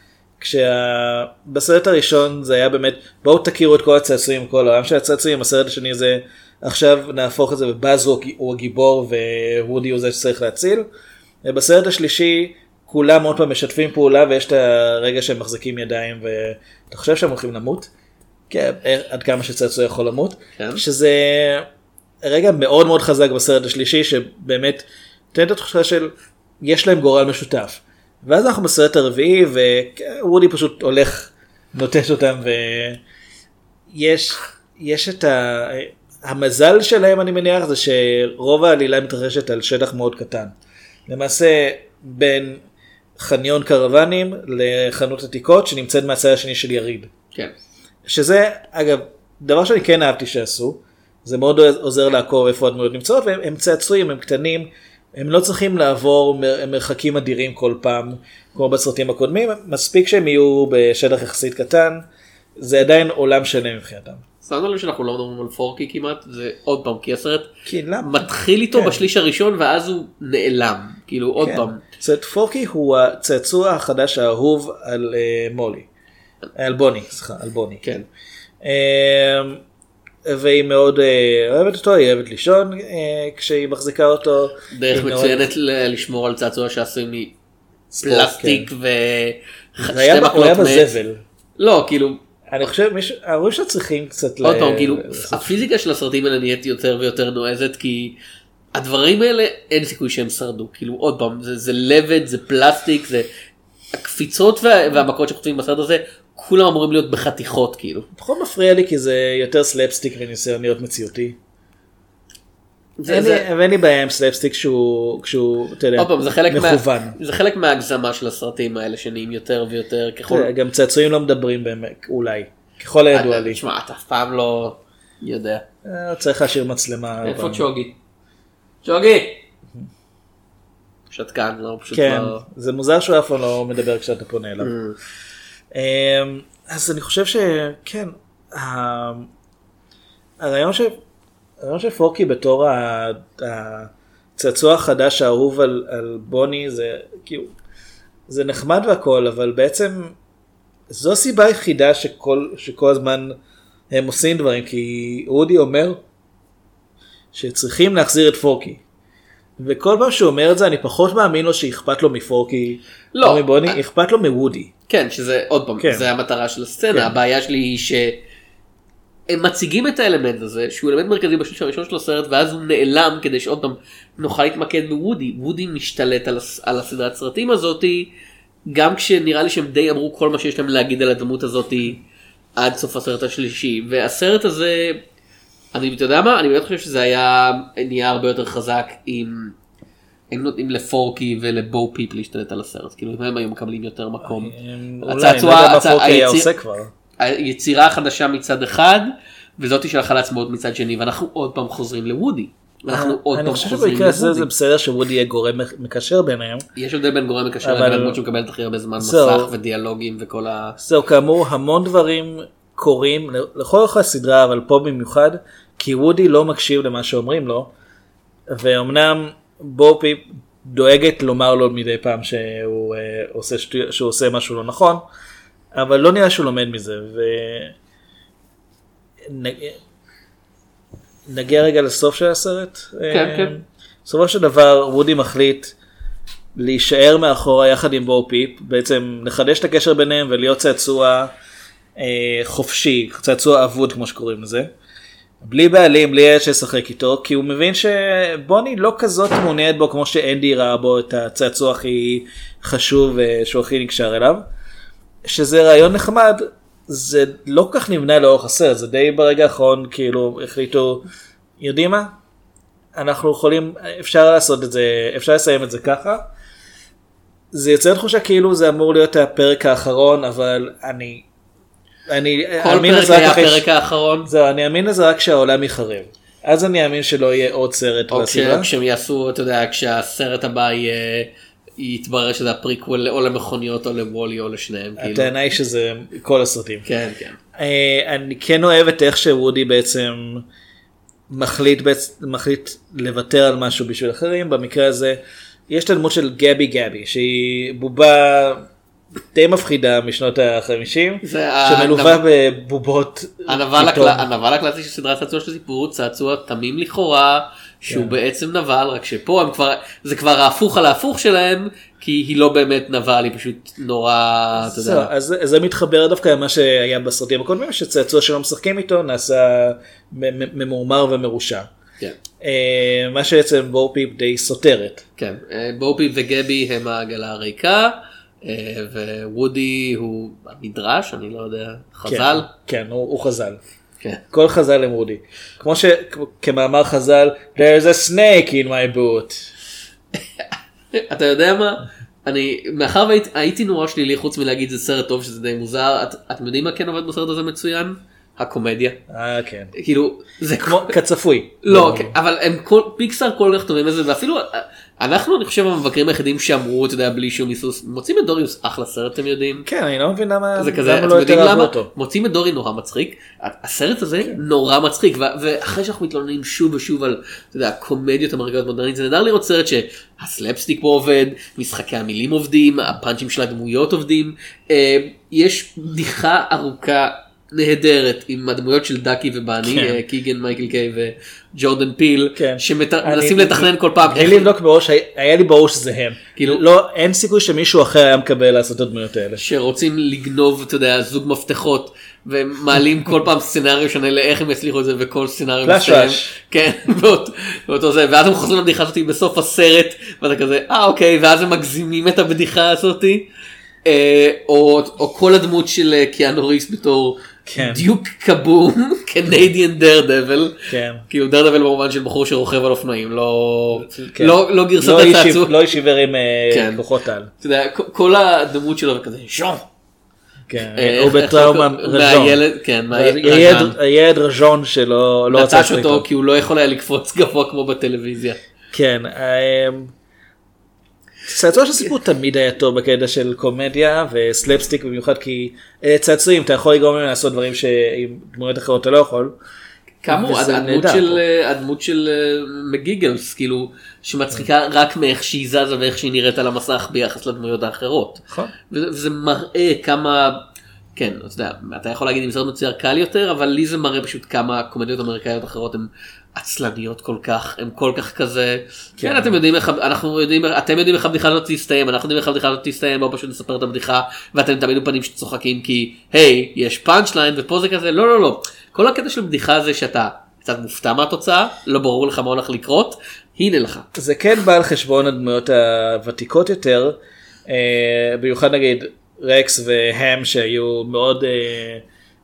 כשבסרט הראשון זה היה באמת בואו תכירו את כל הצעצועים כל העולם של הצעצועים הסרט השני זה עכשיו נהפוך את זה ובאז הוא, הג- הוא הגיבור ווודי הוא זה שצריך להציל. ובסרט השלישי כולם עוד פעם משתפים פעולה ויש את הרגע שהם מחזיקים ידיים ואתה חושב שהם הולכים למות. כן, עד כמה שצעצוע יכול למות. כן. שזה רגע מאוד מאוד חזק בסרט השלישי שבאמת נותן את התחושה של יש להם גורל משותף. ואז אנחנו בסרט הרביעי ווודי פשוט הולך נוטש אותם ויש יש את ה... המזל שלהם אני מניח זה שרוב העלילה מתרחשת על שטח מאוד קטן. למעשה בין חניון קרוונים לחנות עתיקות שנמצאת מהצד השני של יריד. כן. שזה אגב דבר שאני כן אהבתי שעשו זה מאוד עוזר לעקוב איפה הדמויות נמצאות והם הם צעצועים הם קטנים הם לא צריכים לעבור מר, מרחקים אדירים כל פעם כמו בסרטים הקודמים מספיק שהם יהיו בשטח יחסית קטן זה עדיין עולם שלם מבחינתם. שמנו לב שאנחנו לא מדברים על פורקי כמעט זה עוד פעם כי הסרט כי? מתחיל איתו כן. בשליש הראשון ואז הוא נעלם כאילו עוד כן. פעם. זאת פורקי הוא הצעצוע החדש האהוב על uh, מולי. על בוני, סליחה, על בוני. כן. אמ, והיא מאוד אה, אוהבת אותו, היא אוהבת לישון אה, כשהיא מחזיקה אותו. דרך מצוינת לשמור על צעצוע שעשוי פלסטיק כן. ו... זה היה ב- הוא היה בזבל. לא כאילו אני חושב ההורים שלו צריכים קצת עוד פעם כאילו הפיזיקה של הסרטים האלה נהיית יותר ויותר נועזת כי הדברים האלה אין סיכוי שהם שרדו כאילו עוד פעם זה, זה לבד זה פלסטיק זה הקפיצות וה, והמכות שחוטפים בסרט הזה כולם אמורים להיות בחתיכות כאילו. פחות מפריע לי כי זה יותר סלפסטיק וניסיון להיות מציאותי. אין לי- ואין לי בעיה עם סלפסטיק כשהוא כשהוא אתה יודע עוד פעם זה חלק, מה, מכוון. זה חלק מההגזמה של הסרטים האלה שנהיים יותר ויותר ככל. גם צעצועים לא מדברים באמת אולי ככל הידוע לי. תשמע אתה אף פעם לא יודע. אה, צריך להשאיר מצלמה. איפה. צ'וגי? צ'וגי! שתקן לא פשוט כן לא. זה מוזר שהוא אף פעם לא מדבר כשאתה פונה אליו. אמ, אז אני חושב שכן ה- הרעיון של הרעיון של פורקי בתור הצעצוע החדש האהוב על, על בוני זה כאילו זה נחמד והכל אבל בעצם זו הסיבה היחידה שכל שכל הזמן הם עושים דברים כי וודי אומר שצריכים להחזיר את פורקי. וכל פעם שהוא אומר את זה אני פחות מאמין לו שאכפת לו מפורקי לא. או מבוני אכפת לו מוודי. כן שזה עוד פעם כן. זה המטרה של הסצנה כן. הבעיה שלי היא שהם מציגים את האלמנט הזה שהוא אלמנט מרכזי בשליש הראשון של הסרט ואז הוא נעלם כדי שעוד פעם נוכל להתמקד בוודי וודי משתלט על, הס- על הסדרת סרטים הזאתי גם כשנראה לי שהם די אמרו כל מה שיש להם להגיד על הדמות הזאתי עד סוף הסרט השלישי והסרט הזה אני אתה יודע מה אני באמת חושב שזה היה נהיה הרבה יותר חזק אם. היינו נותנים לפורקי ולבו פיפ להשתלט על הסרט כאילו אם הם היו מקבלים יותר מקום. אולי, הצעצוע- אני. היצירה החדשה מצד אחד וזאתי של החלץ מאוד מצד שני ואנחנו עוד פעם חוזרים לוודי. אנחנו עוד אה, אני פעם חושב חוזרים שבמקרה זה לוודי. בסדר שוודי יהיה גורם מקשר ביניהם. יש הבדל בין גורם מקשר לבין הדמות שמקבלת הכי הרבה זמן. מסך ודיאלוגים וכל ה... זהו כאמור המון דברים קורים לכל אורך הסדרה אבל פה במיוחד כי וודי לא מקשיב למה שאומרים לו ואומנם בו פיפ דואגת לומר לו מדי פעם שהוא, אה, עושה, שטוי, שהוא עושה משהו לא נכון אבל לא נראה שהוא לומד מזה. ו... נ- נגיע רגע לסוף של הסרט. כן, כן. בסופו של דבר וודי מחליט להישאר מאחורה יחד עם בו פיפ, בעצם לחדש את הקשר ביניהם ולהיות צעצוע אה, חופשי, צעצוע אבוד כמו שקוראים לזה. בלי בעלים, בלי ילד שישחק איתו, כי הוא מבין שבוני לא כזאת מעוניינת בו כמו שאנדי ראה בו את הצעצוע הכי חשוב אה, שהוא הכי נקשר אליו. שזה רעיון נחמד, זה לא כל כך נבנה לאורך הסרט, זה די ברגע האחרון כאילו החליטו, יודעים מה? אנחנו יכולים, אפשר לעשות את זה, אפשר לסיים את זה ככה. זה יוצר תחושה כאילו זה אמור להיות הפרק האחרון, אבל אני, אני כל אאמין פרק לזה רק היה אחרי ש- הפרק האחרון. זהו, אני אאמין לזה רק כשהעולם יחרב. אז אני אאמין שלא יהיה עוד סרט או בסדרה. כשהם יעשו, אתה יודע, כשהסרט הבא יהיה, יתברר שזה הפריקוול או למכוניות או לוולי או לשניהם. כאילו. הטענה היא שזה כל הסרטים. כן, כן. אה, אני כן אוהב את איך שוודי בעצם מחליט, מחליט לוותר על משהו בשביל אחרים, במקרה הזה יש את הדמות של גבי גבי שהיא בובה די מפחידה משנות ה-50, זה ה- שמלווה בבובות הנבל, הקלאסי של סדרת צעצוע של הסיפור הוא צעצוע תמים לכאורה שהוא כן. בעצם נבל רק שפה הם כבר זה כבר ההפוך על ההפוך שלהם כי היא לא באמת נבל היא פשוט נורא אתה יודע. אז זה מתחבר דווקא למה שהיה בסרטים הקודמים שצעצוע שלא משחקים איתו נעשה ממורמר ומרושע. כן, אה, מה שבעצם בו פיפ די סותרת. כן. אה, בופי וגבי הם העגלה הריקה אה, ווודי הוא המדרש אני לא יודע חז"ל. כן, כן הוא, הוא חז"ל. כן. כל חז"ל הם וודי. כמו שכמאמר חז"ל, there's a snake in my boot. אתה יודע מה? אני מאחר והייתי נורא שלילי חוץ מלהגיד זה סרט טוב שזה די מוזר את, אתם יודעים מה כן עובד בסרט הזה מצוין? הקומדיה. אה כן. כאילו זה כמו כצפוי. לא, כן, אבל הם כל, פיקסאר כל כך טובים לזה, ואפילו אה, אנחנו אני חושב המבקרים היחידים שאמרו, אתה יודע, בלי שום היסוס, מוצאים את דוריוס אחלה סרט אתם יודעים. כן, אני לא מבין למה, זה כזה, למה אתם לא יותר אהבו למה? אותו. מוצאים את דורי נורא מצחיק, הסרט הזה נורא מצחיק, ואחרי שאנחנו מתלוננים שוב ושוב על, אתה יודע, הקומדיות המרגלות מודרנית, זה נהדר לראות סרט שהסלפסטיק פה עובד, משחקי המילים עובדים, הפאנצ'ים של הדמויות עובדים, אה, יש בדיחה ארוכה נהדרת עם הדמויות של דאקי ובאני, כן. אה, קיגן מייקל קיי וג'ורדן פיל, כן. שמנסים לתכנן כל פעם. בלי איך- לבדוק מראש היה לי ברור שזה הם. כאילו- לא אין סיכוי שמישהו אחר היה מקבל לעשות את הדמויות האלה. שרוצים לגנוב, אתה יודע, זוג מפתחות, ומעלים כל פעם סצנריו שונה לאיך הם יצליחו את זה, וכל סצנריו ראש. כן, באות- באותו זה, ואז הם חוזרים לבדיחה הזאת בסוף הסרט, ואתה כזה, אה אוקיי, ואז הם מגזימים את הבדיחה הזאתי. אה, או, או כל הדמות של אה, קיאנו ריס בתור כן. דיוק קבום, קנדיאן דר דבל. כן. כאילו דר דבל במובן של בחור שרוכב על אופנועים, לא, כן. לא, לא גרסת לא הצעצוע. לא איש עיוור עם אה, כן. כוחות על. אתה יודע, כל- הדמות שלו וכזה, ז'אן. כן. אה, הוא בטראומה לא- רז'ון. מהילד, כן, הילד- רז'ון שלא לא נטש לשחק אותו. כי הוא לא יכול היה לקפוץ גבוה כמו בטלוויזיה. כן. צעצוע של סיפור תמיד היה טוב בקטע של קומדיה וסלפסטיק במיוחד כי אה, צעצועים אתה יכול לגרום להם לעשות דברים שעם דמויות אחרות אתה לא יכול. כאמור, וזה הדמות של, פה. אה, הדמות של אה, מגיגלס, כאילו, שמצחיקה רק מאיך שהיא זזה ואיך שהיא נראית על המסך ביחס לדמויות האחרות. נכון. וזה מראה כמה, כן, אתה יודע, אתה יכול להגיד אם סרט מצויר קל יותר, אבל לי זה מראה פשוט כמה קומדיות אמריקאיות אחרות הן עצלניות כל כך, הן כל כך כזה, כן, אתם יודעים איך, אנחנו יודעים, אתם יודעים איך הבדיחה הזאת תסתיים, אנחנו יודעים איך הבדיחה הזאת תסתיים, בואו פשוט נספר את הבדיחה, ואתם תמיד בפנים שצוחקים כי, היי, יש פאנצ' ליין, ופה זה כזה, לא, לא, לא, כל הקטע של בדיחה זה שאתה קצת מופתע מהתוצאה, לא ברור לך מה הולך לקרות, הנה לך. זה כן בא על חשבון הדמויות הוותיקות יותר, אה, במיוחד נגיד רקס והם שהיו מאוד, אה,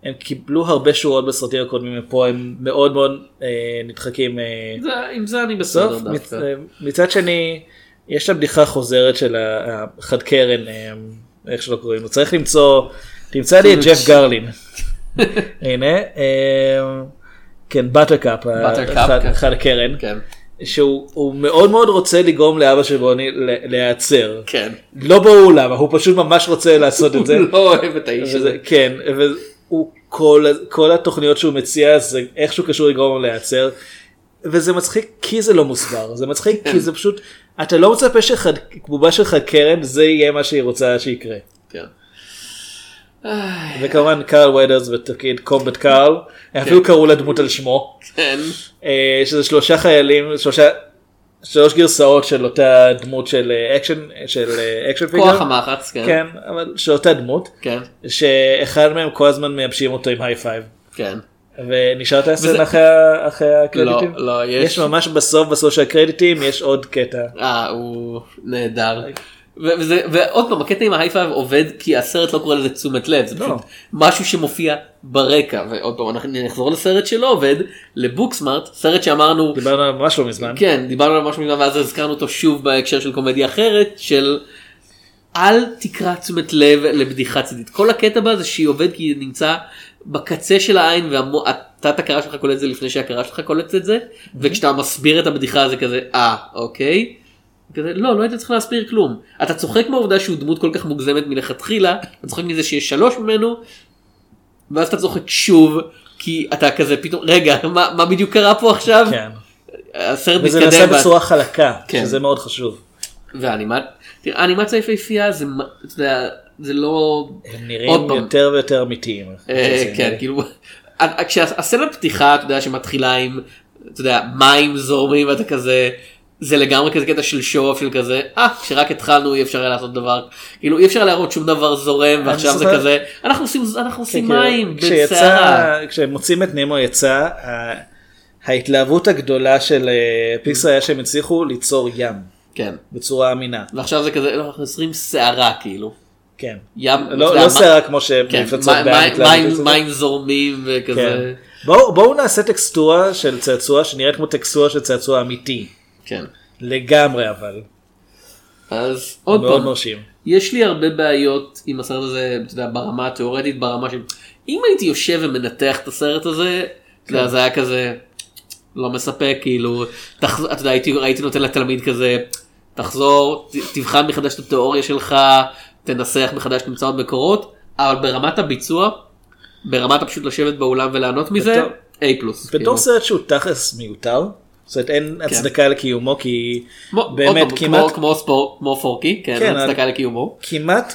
הם קיבלו הרבה שורות בסרטים הקודמים ופה הם מאוד מאוד אה, נדחקים. אה, זה, עם זה אני בסדר דווקא. מצד שני, יש את הבדיחה החוזרת של החד קרן, איך שלא קוראים לו, צריך למצוא, תמצא לי את ג'ף גרלין. הנה, כן, בטרקאפ, כן. החד קרן. שהוא הוא מאוד מאוד רוצה לגרום לאבא של בוני להיעצר. כן. לא ברור למה, הוא פשוט ממש רוצה לעשות את זה. הוא לא אוהב את האיש הזה. כן, והוא כל, כל התוכניות שהוא מציע זה איכשהו קשור לגרום לו להיעצר. וזה מצחיק כי זה לא מוסבר, זה מצחיק כן. כי זה פשוט, אתה לא מצפה שבובה שלך קרן זה יהיה מה שהיא רוצה שיקרה. כן. וכמובן קארל ווד'רס בתפקיד קומבט קארל, הם אפילו קראו לדמות על שמו. כן. אה, שזה שלושה חיילים, שלושה, שלוש גרסאות של אותה דמות של אה, אקשן, של אה, action figure. כוח המחץ, כן. כן, אבל של אותה דמות, כן. שאחד מהם כל הזמן מייבשים אותו עם high five. כן. ונשארת הסצנה אחרי הקרדיטים? לא, לא, יש- יש ממש בסוף בסוף של הקרדיטים יש עוד קטע. אה, הוא נהדר. וזה, ועוד פעם, הקטע עם ה high five עובד כי הסרט לא קורא לזה תשומת לב, זה לא. פשוט משהו שמופיע ברקע, ועוד פעם, אנחנו נחזור לסרט שלא עובד, ל Booksmart, סרט שאמרנו, דיברנו עליו ממש לא מזמן. כן, דיברנו על משהו מזמן ואז הזכרנו אותו שוב בהקשר של קומדיה אחרת, של אל תקרא תשומת לב לבדיחה צידית. כל הקטע בה זה שהיא עובד כי היא נמצא בקצה של העין והתת הכרה שלך קולט את זה לפני שהכרה שלך קולטת את זה, וכשאתה מסביר את הבדיחה זה כזה, אה, אוקיי. כזה, לא, לא היית צריך להסביר כלום. אתה צוחק מהעובדה שהוא דמות כל כך מוגזמת מלכתחילה, אתה צוחק מזה שיש שלוש ממנו, ואז אתה צוחק שוב, כי אתה כזה פתאום, רגע, מה, מה בדיוק קרה פה עכשיו? כן. הסרט וזה מתקדם. נעשה ואת- בצורה חלקה, כן. שזה מאוד חשוב. והאנימציה, יפהפייה זה, אתה יודע, זה לא, הם עוד נראים פעם. יותר ויותר אמיתיים. אה, כן, כאילו, כשהסצנה פתיחה, אתה יודע, שמתחילה עם, אתה יודע, מים זורמים ואתה כזה, זה לגמרי כזה קטע של שואו של כזה, אה, כשרק התחלנו אי אפשר היה לעשות דבר, כאילו אי אפשר להראות שום דבר זורם ועכשיו זה כזה, אנחנו עושים, אנחנו עושים כן, מים כאילו, בסערה. כשיצא, כשהם מוצאים את נמו יצא, ההתלהבות הגדולה של אה, פיקסר היה שהם הצליחו ליצור ים כן, בצורה אמינה. ועכשיו זה כזה, לא, אנחנו יוצרים סערה כאילו. כן. ים, לא יודע, לא סערה כמו שמפלצות מים- בעם מים- מים-. מים זורמים וכזה. כן. בואו בואו נעשה טקסטורה של צעצוע שנראית כמו טקסטורה של צעצוע אמיתי. כן. לגמרי אבל. אז עוד פעם, מרשים. יש לי הרבה בעיות עם הסרט הזה, אתה יודע, ברמה התיאורטית, ברמה של... אם הייתי יושב ומנתח את הסרט הזה, אתה יודע, זה היה כזה לא מספק, כאילו, תחז... אתה יודע, הייתי, הייתי נותן לתלמיד כזה, תחזור, ת, תבחן מחדש את התיאוריה שלך, תנסח מחדש, תמצא עוד מקורות, אבל ברמת הביצוע, ברמת הפשוט לשבת באולם וליהנות מזה, A פלוס. בתור כאילו. סרט שהוא תכלס מיותר. זאת אומרת אין הצדקה לקיומו כי כמו, עוד באמת פעם, כמעט כמו, כמו ספורט, כמו פורקי, כן, כן, כן הצדקה לקיומו. כמעט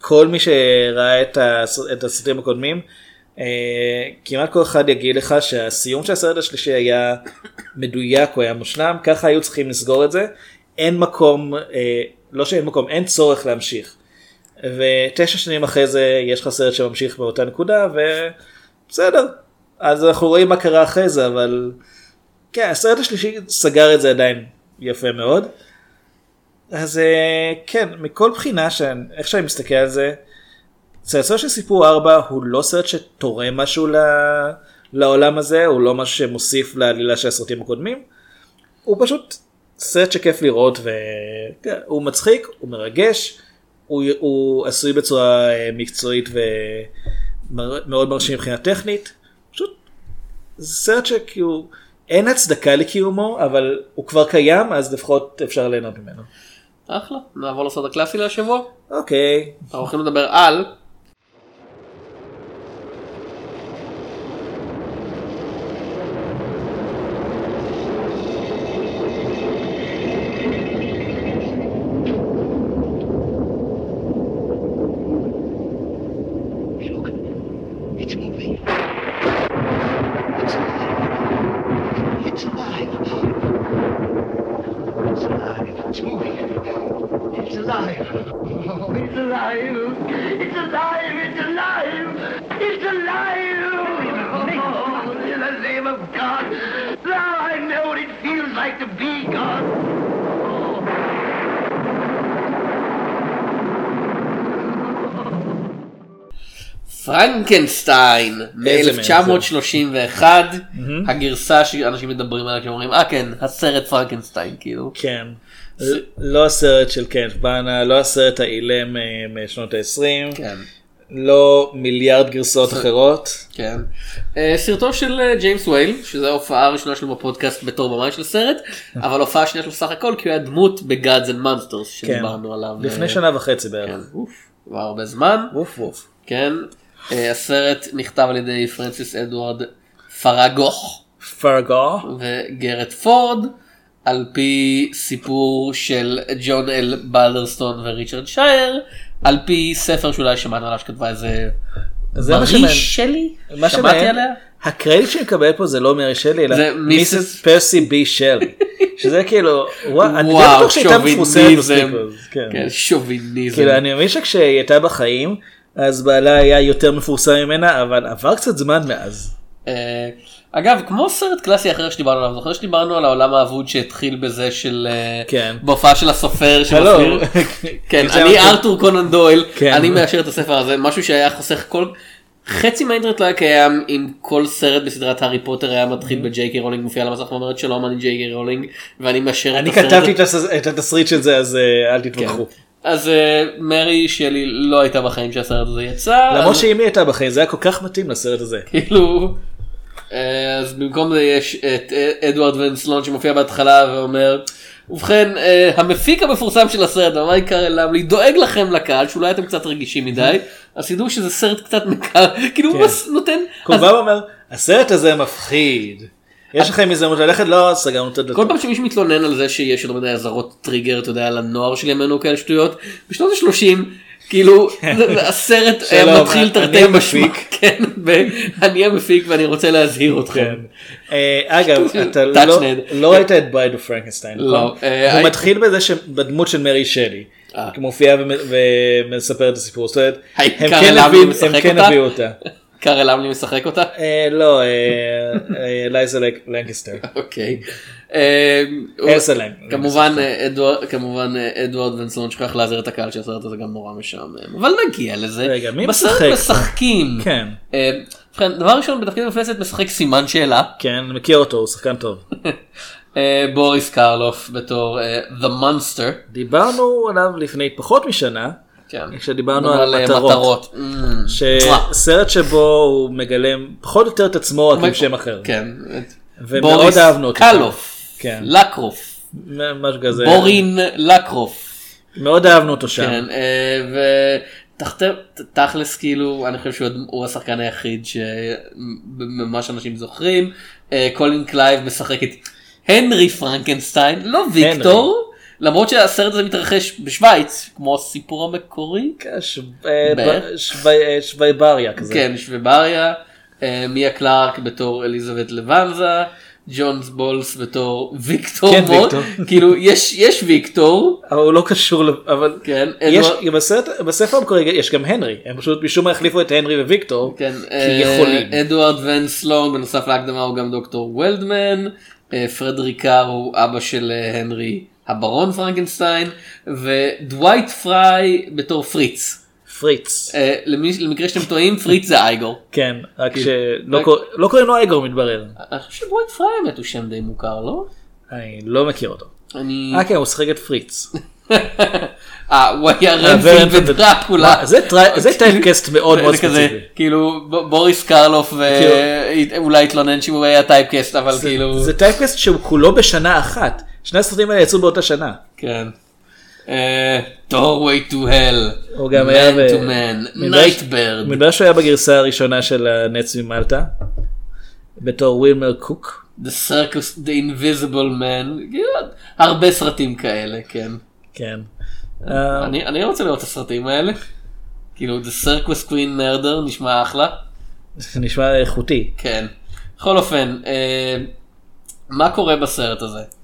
כל מי שראה את, הס... את הסרטים הקודמים אה, כמעט כל אחד יגיד לך שהסיום של הסרט השלישי היה מדויק, הוא היה מושלם, ככה היו צריכים לסגור את זה. אין מקום, אה, לא שאין מקום, אין צורך להמשיך. ותשע שנים אחרי זה יש לך סרט שממשיך באותה נקודה, ובסדר. אז אנחנו רואים מה קרה אחרי זה, אבל כן, הסרט השלישי סגר את זה עדיין יפה מאוד. אז אה, כן, מכל בחינה, שאני, איך שאני מסתכל על זה, צעצוע של סיפור 4 הוא לא סרט שתורם משהו ל... לעולם הזה, הוא לא משהו שמוסיף לעלילה של הסרטים הקודמים, הוא פשוט סרט שכיף לראות והוא מצחיק, הוא מרגש, הוא, הוא עשוי בצורה אה, מקצועית ומאוד מרשים מבחינה טכנית, פשוט סרט שכאילו אין הצדקה לקיומו, אבל הוא כבר קיים אז לפחות אפשר ליהנות ממנו. אחלה, נעבור לסרט הקלאסי להשבוע. אוקיי, אנחנו הולכים לדבר על פרנקנשטיין איזה מ-1931 הגרסה שאנשים מדברים עליה שאומרים אה כן הסרט פרנקנשטיין כאילו כן. לא הסרט של קנת בראנה, לא הסרט האילם אה, משנות ה-20, כן לא מיליארד גרסאות אחרות. כן אה, סרטו של אה, ג'יימס וייל שזו ההופעה הראשונה שלו בפודקאסט בתור במאי של הסרט אבל ההופעה השנייה שלו סך הכל כי הוא היה דמות ב Gods and Monsters כן. שדיברנו עליו לפני שנה וחצי בערך. כן, כבר הרבה זמן ווף ווף. כן הסרט נכתב על ידי פרנסיס אדוארד פרגוך פרגו. וגרד פורד על פי סיפור של ג'ון אל בלדרסטון וריצ'רד שייר על פי ספר שאולי שמענו עליו שכתבה איזה זה מה מרי שמעניין. שלי מה שמעתי עליה הקרדיט שמקבל פה זה לא מרי שלי אלא מיסס- פרסי בי שלי. שזה כאילו, וואו, אני וואו בטוח שהייתה מפורסמת מספיק. כן. כן, שוביניזם כאילו אני מבין שכשהיא הייתה בחיים אז בעלה היה יותר מפורסם ממנה אבל עבר קצת זמן מאז. אה, אגב כמו סרט קלאסי אחר שדיברנו עליו זוכר שדיברנו על העולם האבוד שהתחיל בזה של אה, כן. בהופעה של הסופר. שמסביר כן אני ארתור קונן דויל כן. אני מאשר את הספר הזה משהו שהיה חוסך כל חצי מהאינטרנט לא היה קיים אם כל סרט בסדרת הארי פוטר היה מתחיל בג'יי קיי רולינג מופיע על המסך ואומרת שלום אני ג'יי קיי רולינג ואני מאשר את אני הסרט כתבתי את התסריט של זה אז אה, אל תתווכחו. אז אה, מרי שלי לא הייתה בחיים שהסרט הזה יצא למרות אז- שאם היא הייתה בחיים זה היה כל כך מתאים לסרט הזה. כאילו אה, אז במקום זה יש את אה, אדוארד ונסלון שמופיע בהתחלה ואומר ובכן המפיק המפורסם של הסרט מייקל למלי דואג לכם לקהל שאולי אתם קצת רגישים מדי אז תדעו שזה סרט קצת מקר כאילו הוא כן. נותן הוא אז בא ואומר הסרט הזה מפחיד. יש לכם הזדמנות ללכת לא סגרנו את כל הדלתות. פעם שמישהו מתלונן על זה שיש יותר מדי אזהרות טריגר אתה יודע לנוער של ימינו כאלה שטויות בשנות ה-30 כאילו הסרט היה מתחיל אני תרתי משמע. כן ואני המפיק ואני רוצה להזהיר אתכם. כן. אה, אגב אתה לא-. לא ראית את Bride of Frankenstein. לא, נכון? אה, הוא מתחיל בזה שבדמות של מרי שלי. אה. מופיעה ומ- ומספר את הסיפור. זאת אומרת, הם כן למלי הביאו- כן אותה? קארל למלי משחק אותה? אה, לא, אה, אה, אלייזה לנקסטר. אוקיי. כמובן אדוארד כמובן אדוארד ונסלון שכח להזהיר את הקהל שהסרט הזה גם נורא משעמם אבל נגיע לזה. רגע, מי בסרט משחק? משחקים. כן. דבר ראשון בתפקיד המפלסת משחק סימן שאלה כן, אני מכיר אותו, הוא שחקן טוב. בוריס קרלוף בתור The Monster. דיברנו עליו לפני פחות משנה, כן. כשדיברנו על אה, מטרות. Mm. שסרט שבו הוא מגלם פחות או יותר את עצמו רק עם שם אחר. כן. ומאוד אהבנו אותו. קרלוף. כן. קרלוף. משהו כזה. בוריס קרלוף. מאוד אהבנו אותו שם. כן, ותכלס כאילו אני חושב שהוא השחקן היחיד שממה שאנשים זוכרים. אה, קולין קלייב משחק את הנרי פרנקנשטיין, לא ויקטור, למרות שהסרט הזה מתרחש בשוויץ, כמו הסיפור המקורי. כן, ש- אה, שוויבריה כזה. כן, שוויבריה. אה, מיה קלארק בתור אליזבת לבנזה, ג'ונס בולס בתור ויקטור כן, מוט, ויקטור. כאילו יש יש ויקטור, אבל הוא לא קשור, אבל כן, יש, אדוארד- בסרט, בספר המקורי יש גם הנרי, הם פשוט משום מה החליפו את הנרי וויקטור, כן, כי אה, יכולים. אדוארד ון סלון בנוסף להקדמה הוא גם דוקטור וולדמן, אה, פרדריק קאר הוא אבא של אה, הנרי הברון פרנקנשטיין, ודווייט פריי בתור פריץ. פריץ, אה, למי- למקרה שאתם טועים פריץ זה אייגור. כן, רק כאילו, שלא רק- קור- לא קוראים לו אייגור מתברר, אני חושב שדווייט פריי האמת הוא שם די מוכר לא? אני לא מכיר אותו. אני... אה כן, הוא שיחק את פריץ. אה, הוא היה רנפילד בדרקולה. זה זה typecast מאוד מאוד ספציפי. כאילו בוריס קרלוף ואולי התלונן שהוא היה typecast אבל כאילו זה typecast שהוא כולו בשנה אחת. שני הסרטים האלה יצאו באותה שנה. כן. אה, doorway to hell. הוא גם היה man to man. Nightbird. מדבר שהוא היה בגרסה הראשונה של הנץ ממלטה. בתור ווילמר קוק. The circus the invisible man. כאילו, הרבה סרטים כאלה כן. כן. אה, אני אני רוצה לראות את הסרטים האלה. כאילו the circus queen murder נשמע אחלה. נשמע איכותי. כן. בכל אופן אה, מה קורה בסרט הזה?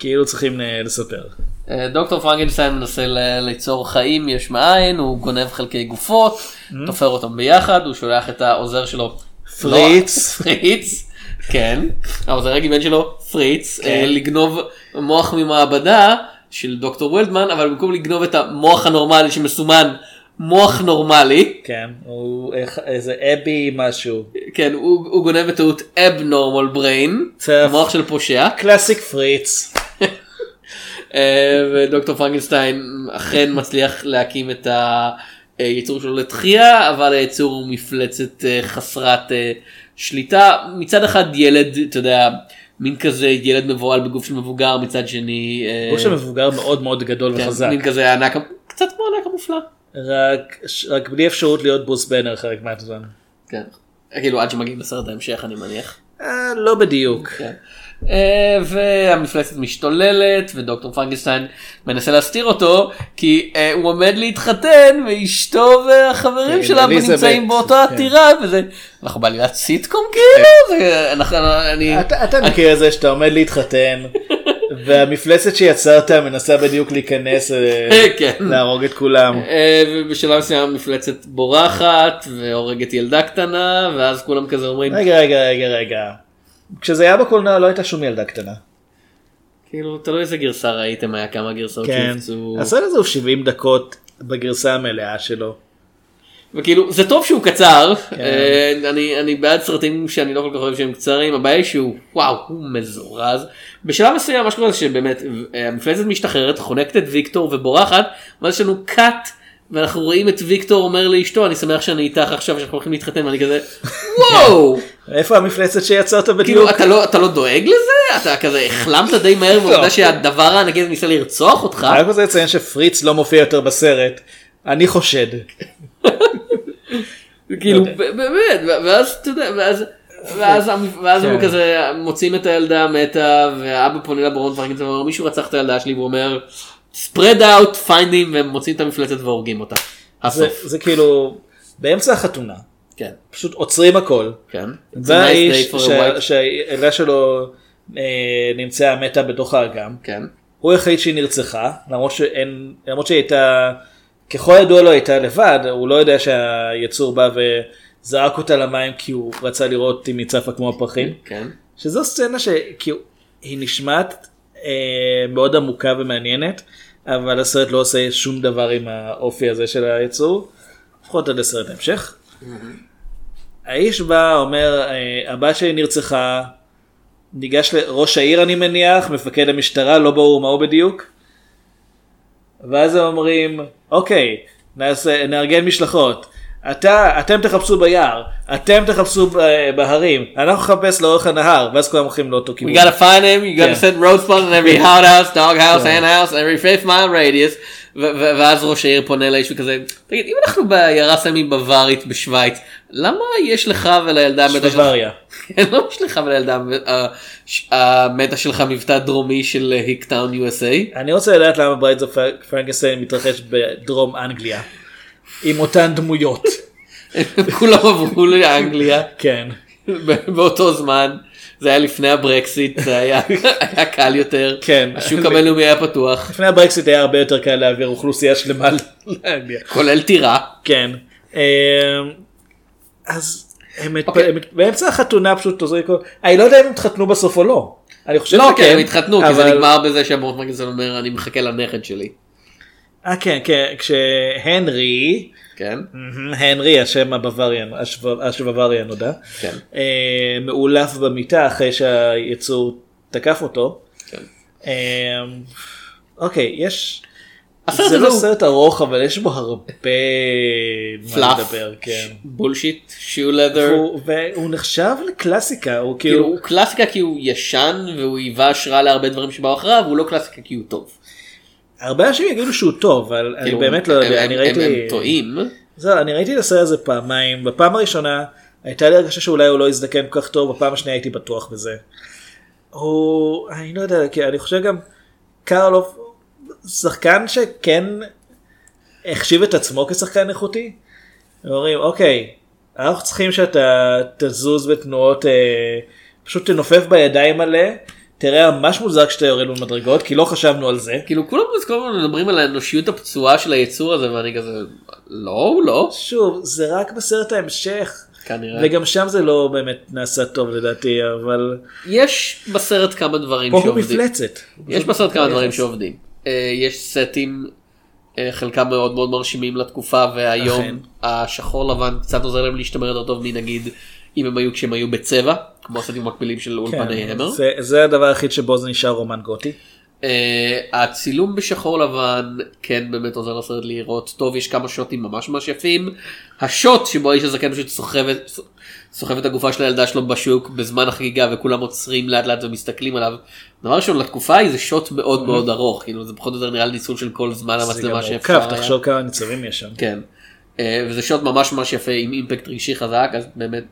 כאילו צריכים אה, לספר. אה, דוקטור פרנקנשטיין מנסה ליצור חיים יש מאין, הוא גונב חלקי גופות, תופר אותם ביחד, הוא שולח את העוזר שלו פריץ. לא, פריץ, כן, העוזר הגיבן שלו פריץ, אה, לגנוב מוח ממעבדה של דוקטור וולדמן, אבל במקום לגנוב את המוח הנורמלי שמסומן מוח נורמלי, כן. הוא איזה אבי משהו. כן, הוא, הוא גונב בטעות abnormal brain, צף. מוח של פושע. קלאסיק פריץ. אה, ודוקטור פרנקנשטיין אכן מצליח להקים את היצור שלו לתחייה אבל היצור הוא מפלצת אה, חסרת אה, שליטה מצד אחד ילד אתה יודע מין כזה ילד מבוהל בגוף של מבוגר מצד שני הוא שם מבוגר מאוד מאוד גדול כן, וחזק. מין כזה ענק קצת כמו ענק המופלא. רק רק בלי אפשרות להיות ברוס בנר חלק מהזמן. כן. כאילו עד שמגיעים לסרט ההמשך אני מניח. אה, לא בדיוק. כן. אה, והמפלצת משתוללת ודוקטור פרנקנשטיין מנסה להסתיר אותו כי אה, הוא עומד להתחתן ואשתו והחברים כן, שלה. נמצאים באותו כן. עתירה וזה אנחנו בעלילת סיטקום כאילו זה- אנחנו אני אתה מכיר את זה שאתה עומד להתחתן והמפלצת שיצרת מנסה בדיוק להיכנס אה, כן. להרוג את כולם. ובשלב מסוים המפלצת בורחת והורגת ילדה קטנה ואז כולם כזה אומרים רגע רגע רגע רגע. כשזה היה בקולנוע לא הייתה שום ילדה קטנה. כאילו תלוי איזה גרסה ראיתם היה כמה גרסאות כן. שהופצו. הסרט הזה הוא 70 דקות בגרסה המלאה שלו. וכאילו זה טוב שהוא קצר כן. אה, אני אני בעד סרטים שאני לא כל כך אוהב שהם קצרים הבעיה היא שהוא וואו הוא מזורז בשלב מסוים מה שקורה זה שבאמת אה, המפלצת משתחררת חונקת את ויקטור ובורחת ואז יש לנו קאט ואנחנו רואים את ויקטור אומר לאשתו אני שמח שאני איתך עכשיו שאנחנו הולכים להתחתן ואני כזה וואו איפה המפלצת שיצרת בדיוק? כאילו אתה לא אתה לא דואג לזה אתה כזה החלמת די מהר מהעובדה שהדבר הענקי הזה ניסה לרצוח אותך אני רק רוצה לציין שפריץ לא מופיע יותר בסרט. אני חושד. כאילו ב- באמת ואז אתה יודע ואז ואז ואז הם כן. כזה מוצאים את הילדה המתה והאבא פונה לברון פרנקנשטיין ואומר מישהו רצח את הילדה שלי והוא אומר spread out find him והם מוצאים את המפלצת והורגים אותה. זה. זה כאילו באמצע החתונה. כן. פשוט עוצרים הכל. כן. זה האיש שהילדה שלו אה, נמצאה מתה בתוך האגם. כן. הוא החליט שהיא נרצחה למרות שאין למרות שהיא הייתה ככל ידוע לו הייתה לבד הוא לא יודע שהיצור בא וזרק אותה למים כי הוא רצה לראות אם היא צפה כמו הפרחים כן. שזו סצנה שכאילו היא נשמעת מאוד עמוקה ומעניינת אבל הסרט לא עושה שום דבר עם האופי הזה של היצור לפחות עד הסרט ההמשך. האיש בא אומר אה, הבת שלי נרצחה ניגש לראש העיר אני מניח, מפקד המשטרה, לא ברור מה הוא בדיוק. ואז הם אומרים, אוקיי, נעשה, נארגן משלחות. אתה, אתם תחפשו ביער, אתם תחפשו ב- בהרים, אנחנו נחפש לאורך הנהר, ואז כולם הולכים לאותו We כיוון. gotta find him, you gotta כן. set road spots in every outhouse, dog house, כן. hand house, every fifth mile radius, ואז ראש העיר פונה לאיש וכזה, תגיד, אם אנחנו בעיירה סמי בווארית בשוויץ, למה יש לך ולילדה המתה שלך, למה יש לך ולילדה ה- ש- המתה שלך מבטא דרומי של Hicktown USA? אני רוצה לדעת למה Bride of Frankenstein מתרחש בדרום אנגליה. עם אותן דמויות. כולם עברו לאנגליה כן. באותו זמן. זה היה לפני הברקסיט, זה היה היה קל יותר, כן. השוק הבינלאומי היה פתוח, לפני הברקסיט היה הרבה יותר קל להעביר אוכלוסייה שלמה לאנגליה. כולל טירה. כן. אמ, אז הם אוקיי. באמצע החתונה פשוט עוזרים כל... אני לא יודע אם הם התחתנו בסוף או לא. אני חושב לא, שכן. כן, הם התחתנו, כי זה נגמר בזה שהמורט מגלסון אומר אני מחכה לנכד שלי. אה כן כן כשהנרי כן, הנרי השם הבוואריאן השב- השבווארי הנודע כן. אה, מאולף במיטה אחרי שהיצור תקף אותו. כן. אה, אוקיי יש. זה לא הוא סרט ארוך אבל יש בו הרבה מה פלאף, לדבר כן. בולשיט, שיו לדר. הוא- והוא נחשב לקלאסיקה הוא כאילו כאילו הוא קלאסיקה כי הוא ישן והוא היווה השראה להרבה דברים שבאו אחריו, הוא לא קלאסיקה כי הוא טוב. הרבה אנשים יגידו שהוא טוב אבל אני כאילו, באמת לא יודע אני ראיתי הם טועים. זהו, אני ראיתי את הסרט הזה פעמיים בפעם הראשונה הייתה לי הרגשה שאולי הוא לא יזדקן כל כך טוב בפעם השנייה הייתי בטוח בזה. הוא אני לא יודע כי אני חושב גם קרלוב שחקן שכן החשיב את עצמו כשחקן איכותי. הם אומרים אוקיי אנחנו צריכים שאתה תזוז בתנועות אה, פשוט תנופף בידיים מלא תראה ממש מוזר כשאתה יורד במדרגות כי לא חשבנו על זה. כאילו כולם כל הזמן מדברים על האנושיות הפצועה של היצור הזה ואני כזה לא הוא לא שוב זה רק בסרט ההמשך כנראה. וגם שם זה לא באמת נעשה טוב לדעתי אבל יש בסרט כמה דברים פה הוא שעובדים. מפלצת. יש בסרט כמה דברים יחס. שעובדים. אה, יש סטים אה, חלקם מאוד מאוד מרשימים לתקופה והיום אכן. השחור לבן קצת עוזר להם להשתמר יותר טוב מנגיד אם הם היו כשהם היו בצבע כמו הסטים המקבילים של אולפני כן, המר. זה, זה הדבר היחיד שבו זה נשאר רומן גותי. אה, הצילום בשחור לבן כן באמת עוזר לסרט לראות טוב יש כמה שוטים ממש ממש יפים. השוט שבו האיש הזקן פשוט סוחב את סוחב את הגופה של הילדה שלו בשוק בזמן החגיגה וכולם עוצרים לאט לאט ומסתכלים עליו. דבר ראשון לתקופה היא זה שוט מאוד מאוד ארוך כאילו זה פחות או יותר נראה לי ניצול של כל זמן זה גם המצלמה שאפשר מורכב, היה. תחשוב כמה ניצבים יש שם. כן. אה, וזה שוט ממש ממש יפה עם אימפקט רגשי חזק אז באמת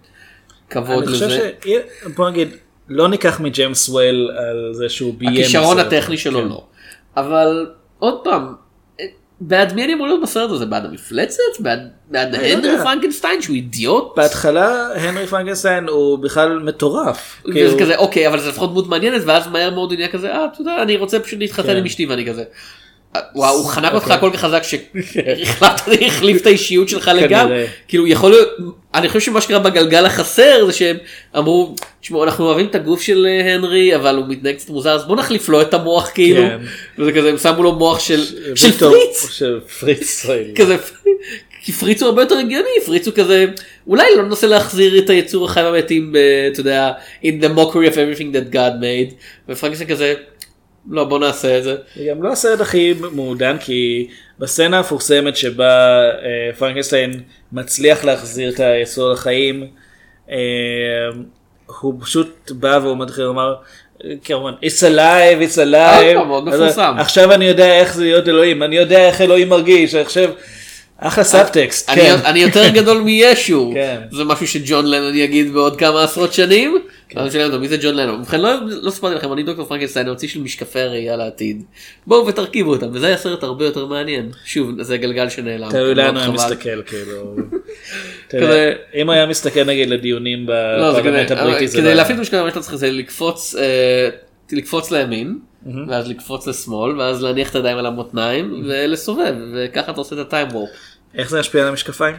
כבוד אני חושב לזה. ש... בוא נגיד, לא ניקח מג'יימס וול על זה שהוא ביים. הכישרון בסרט. הטכני שלו כן. לא. אבל עוד פעם, אה, בעד מי אני אמור להיות בסרט הזה? בעד המפלצת? בעד, בעד אני לא הנרי יודע. פרנקנשטיין שהוא אידיוט? בהתחלה הנרי פרנקנשטיין הוא בכלל מטורף. וזה כאילו, כזה אוקיי אבל זה לפחות דמות מעניינת ואז מהר מאוד הוא נהיה כזה אה אתה יודע אני רוצה פשוט להתחתן כן. עם אשתי ואני כזה. "אה, וואו הוא חנק אותך אוקיי. כל כך חזק שהחלטת להחליף את האישיות שלך לגמרי כאילו יכול להיות אני חושב שמה שקרה בגלגל החסר זה שהם אמרו תשמעו אנחנו אוהבים את הגוף של אה, הנרי אבל הוא מתנהג קצת מוזר אז בוא נחליף לו את המוח כאילו כן. וזה כזה הם שמו לו מוח של פריץ של פריץ. כזה כי פריץ הוא הרבה יותר הגיוני פריץ הוא כזה אולי לא ננסה להחזיר את היצור החיים המתים ב- אתה יודע in the mockery of everything that God made ופרנקסטיין כזה לא בוא נעשה את זה זה גם לא הסרט הכי מעודן כי בסצנה המפורסמת שבה אה, פרנקנשטיין מצליח להחזיר את היסוד לחיים אה, הוא פשוט בא והוא מתחיל לומר כמובן it's alive it's alive אה, מפורסם. עכשיו אני יודע איך זה להיות אלוהים אני יודע איך אלוהים מרגיש עכשיו אחלה סאבטקסט אני, כן. אני יותר גדול מישו כן. זה משהו שג'ון לנון יגיד בעוד כמה עשרות שנים. אותו, מי זה ג'ון לנון? ובכן לא, לא סיפרתי לכם אני דוקטור פרנקנשטיין אני הוציא של משקפי הראייה לעתיד. בואו ותרכיבו אותם וזה היה סרט הרבה יותר מעניין. שוב זה גלגל שנעלם. תלוי מאוד לאן הוא. מסתכל כאילו. אם היה מסתכל נגיד לדיונים לא, בפרלמנט הבריטי זה כדי לא- להפעיל משקל מה שאתה צריך זה לקפוץ, אה, לקפוץ לימין, ואז לקפוץ לשמאל, ואז להניח את הידיים על המותניים ולסובב, וככה אתה עושה את הטיים וורפ. איך זה משפיע על המשקפיים?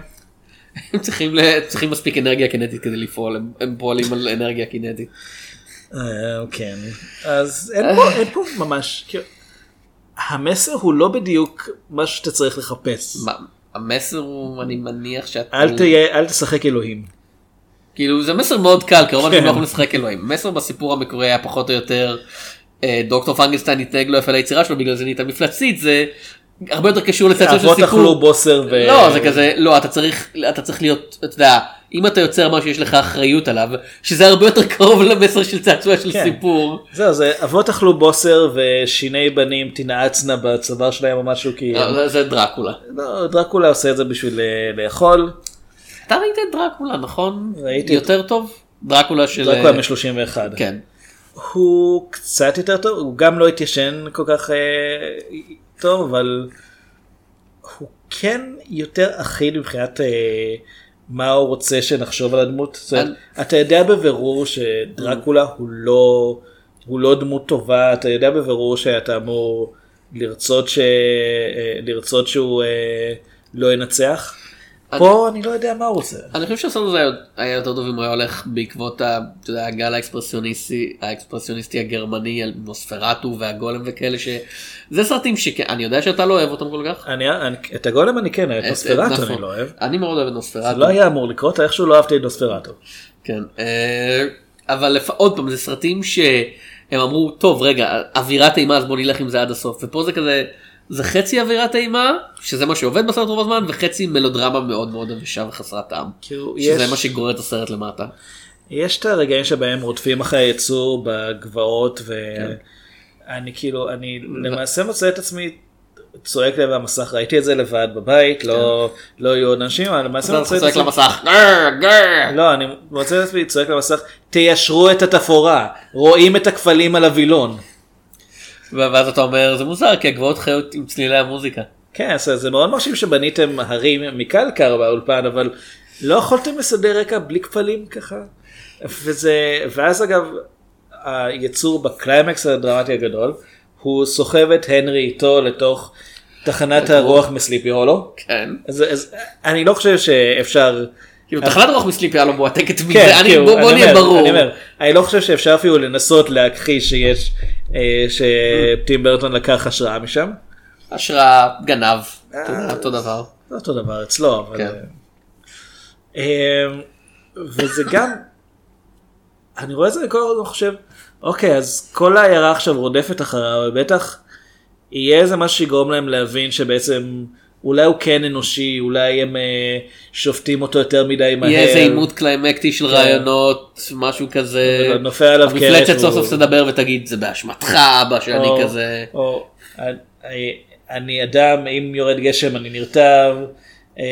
הם צריכים, צריכים מספיק אנרגיה קינטית כדי לפעול, הם, הם פועלים על אנרגיה קינטית. אה, כן. אז אין פה, אין פה ממש, כאילו, המסר הוא לא בדיוק מה שאתה צריך לחפש. המסר הוא, אני מניח שאתה, אל תהיה, אל תשחק אלוהים. כאילו זה מסר מאוד קל, כמובן כן. שהם לא יכולים לשחק אלוהים. מסר בסיפור המקורי היה פחות או יותר, אה, דוקטור פרנקנשטיין התנהג לא יפה ליצירה שלו, בגלל זה נהייתה מפלצתית, זה הרבה יותר קשור לצעצוע של אבות סיפור. אכלו בוסר ו... לא זה כזה לא אתה צריך אתה צריך להיות אתה יודע אם אתה יוצר משהו יש לך אחריות עליו שזה הרבה יותר קרוב למסר של צעצוע של כן. סיפור. זהו, זה אבות אכלו בוסר ושיני בנים תנעצנה בצוואר שלהם או משהו כי... לא, זה- דרקולה. לא, דרקולה עושה את זה בשביל אה, לאכול. אתה ראית את דרקולה נכון? ראיתי יותר טוב? דרקולה של... דרקולה מ-31. כן. הוא קצת יותר טוב, הוא גם לא התיישן כל כך אה, טוב, אבל הוא כן יותר אחיד מבחינת אה, מה הוא רוצה שנחשוב על הדמות. זאת אומרת, אתה יודע בבירור שדרקולה הוא לא, הוא לא דמות טובה, אתה יודע בבירור שאתה אמור לרצות, ש... אה, לרצות שהוא אה, לא ינצח. פה אני לא יודע מה הוא רוצה. אני חושב שהסרט הזה היה- יותר טוב אם הוא היה הולך בעקבות הגל האקספרסיוניסטי האקספרסיוניסטי הגרמני על נוספרטו והגולם וכאלה שזה סרטים שאני יודע שאתה לא אוהב אותם כל כך. אני, אני, את הגולם אני כן, את נוספרטו נכון. אני לא אוהב. אני מאוד אוהב את זה נוספרטו. לא היה אמור לקרות, איכשהו לא אהבתי את נוספרטו. כן. אה, אבל לפ... עוד פעם זה סרטים שהם אמרו טוב רגע אווירת אימה אז בוא נלך עם זה עד הסוף ופה זה כזה זה חצי אווירת אימה שזה מה שעובד בסרט רוב הזמן וחצי מלודרמה מאוד מאוד אבישה וחסרת טעם. כאילו, שזה יש- מה שגורר את הסרט למטה. יש את הרגעים שבהם רודפים אחרי היצור בגבעות כן. ואני כאילו אני למעשה מוצא את עצמי צועק לב המסך ראיתי את זה לבד בבית לא לא היו עוד אנשים אבל למעשה מוצא את צועק עצמי למסך גר גר. לא אני מוצא את עצמי צועק למסך תיישרו את התפאורה רואים את הקפלים על הווילון. ואז אתה אומר זה מוזר כי הגבעות חיות עם צלילי המוזיקה. כן אז זה מאוד מרשים שבניתם הרים מקלקר באולפן אבל לא יכולתם לסדר רקע בלי קפלים ככה. וזה ואז אגב היצור בקליימקס הדרמטי הגדול הוא סוחב את הנרי איתו לתוך תחנת הרוח מ Sleepy Hollow. כן. אז, אז אני לא חושב שאפשר. כאילו תחנת רוח מסליפי הלו מועתקת מזה בוא נהיה ברור. אני אומר, אני לא חושב שאפשר אפילו לנסות להכחיש שיש אה, שטים ברטון לקח השראה משם. השראה גנב אותו דבר. זה אותו דבר אצלו אבל. כן. אה, וזה גם אני רואה את זה כל הזמן חושב אוקיי אז כל העיירה עכשיו רודפת אחריו ובטח יהיה איזה משהו שיגרום להם להבין שבעצם אולי הוא כן אנושי אולי הם אה, שופטים אותו יותר מדי מהר. יהיה איזה עימות קליימקטי של רעיונות משהו כזה. נופל עליו קרש המפלצת סוף סוף תדבר ותגיד זה באשמתך אבא שאני או- כזה. או אני- אני אדם אם יורד גשם אני נרטב אה,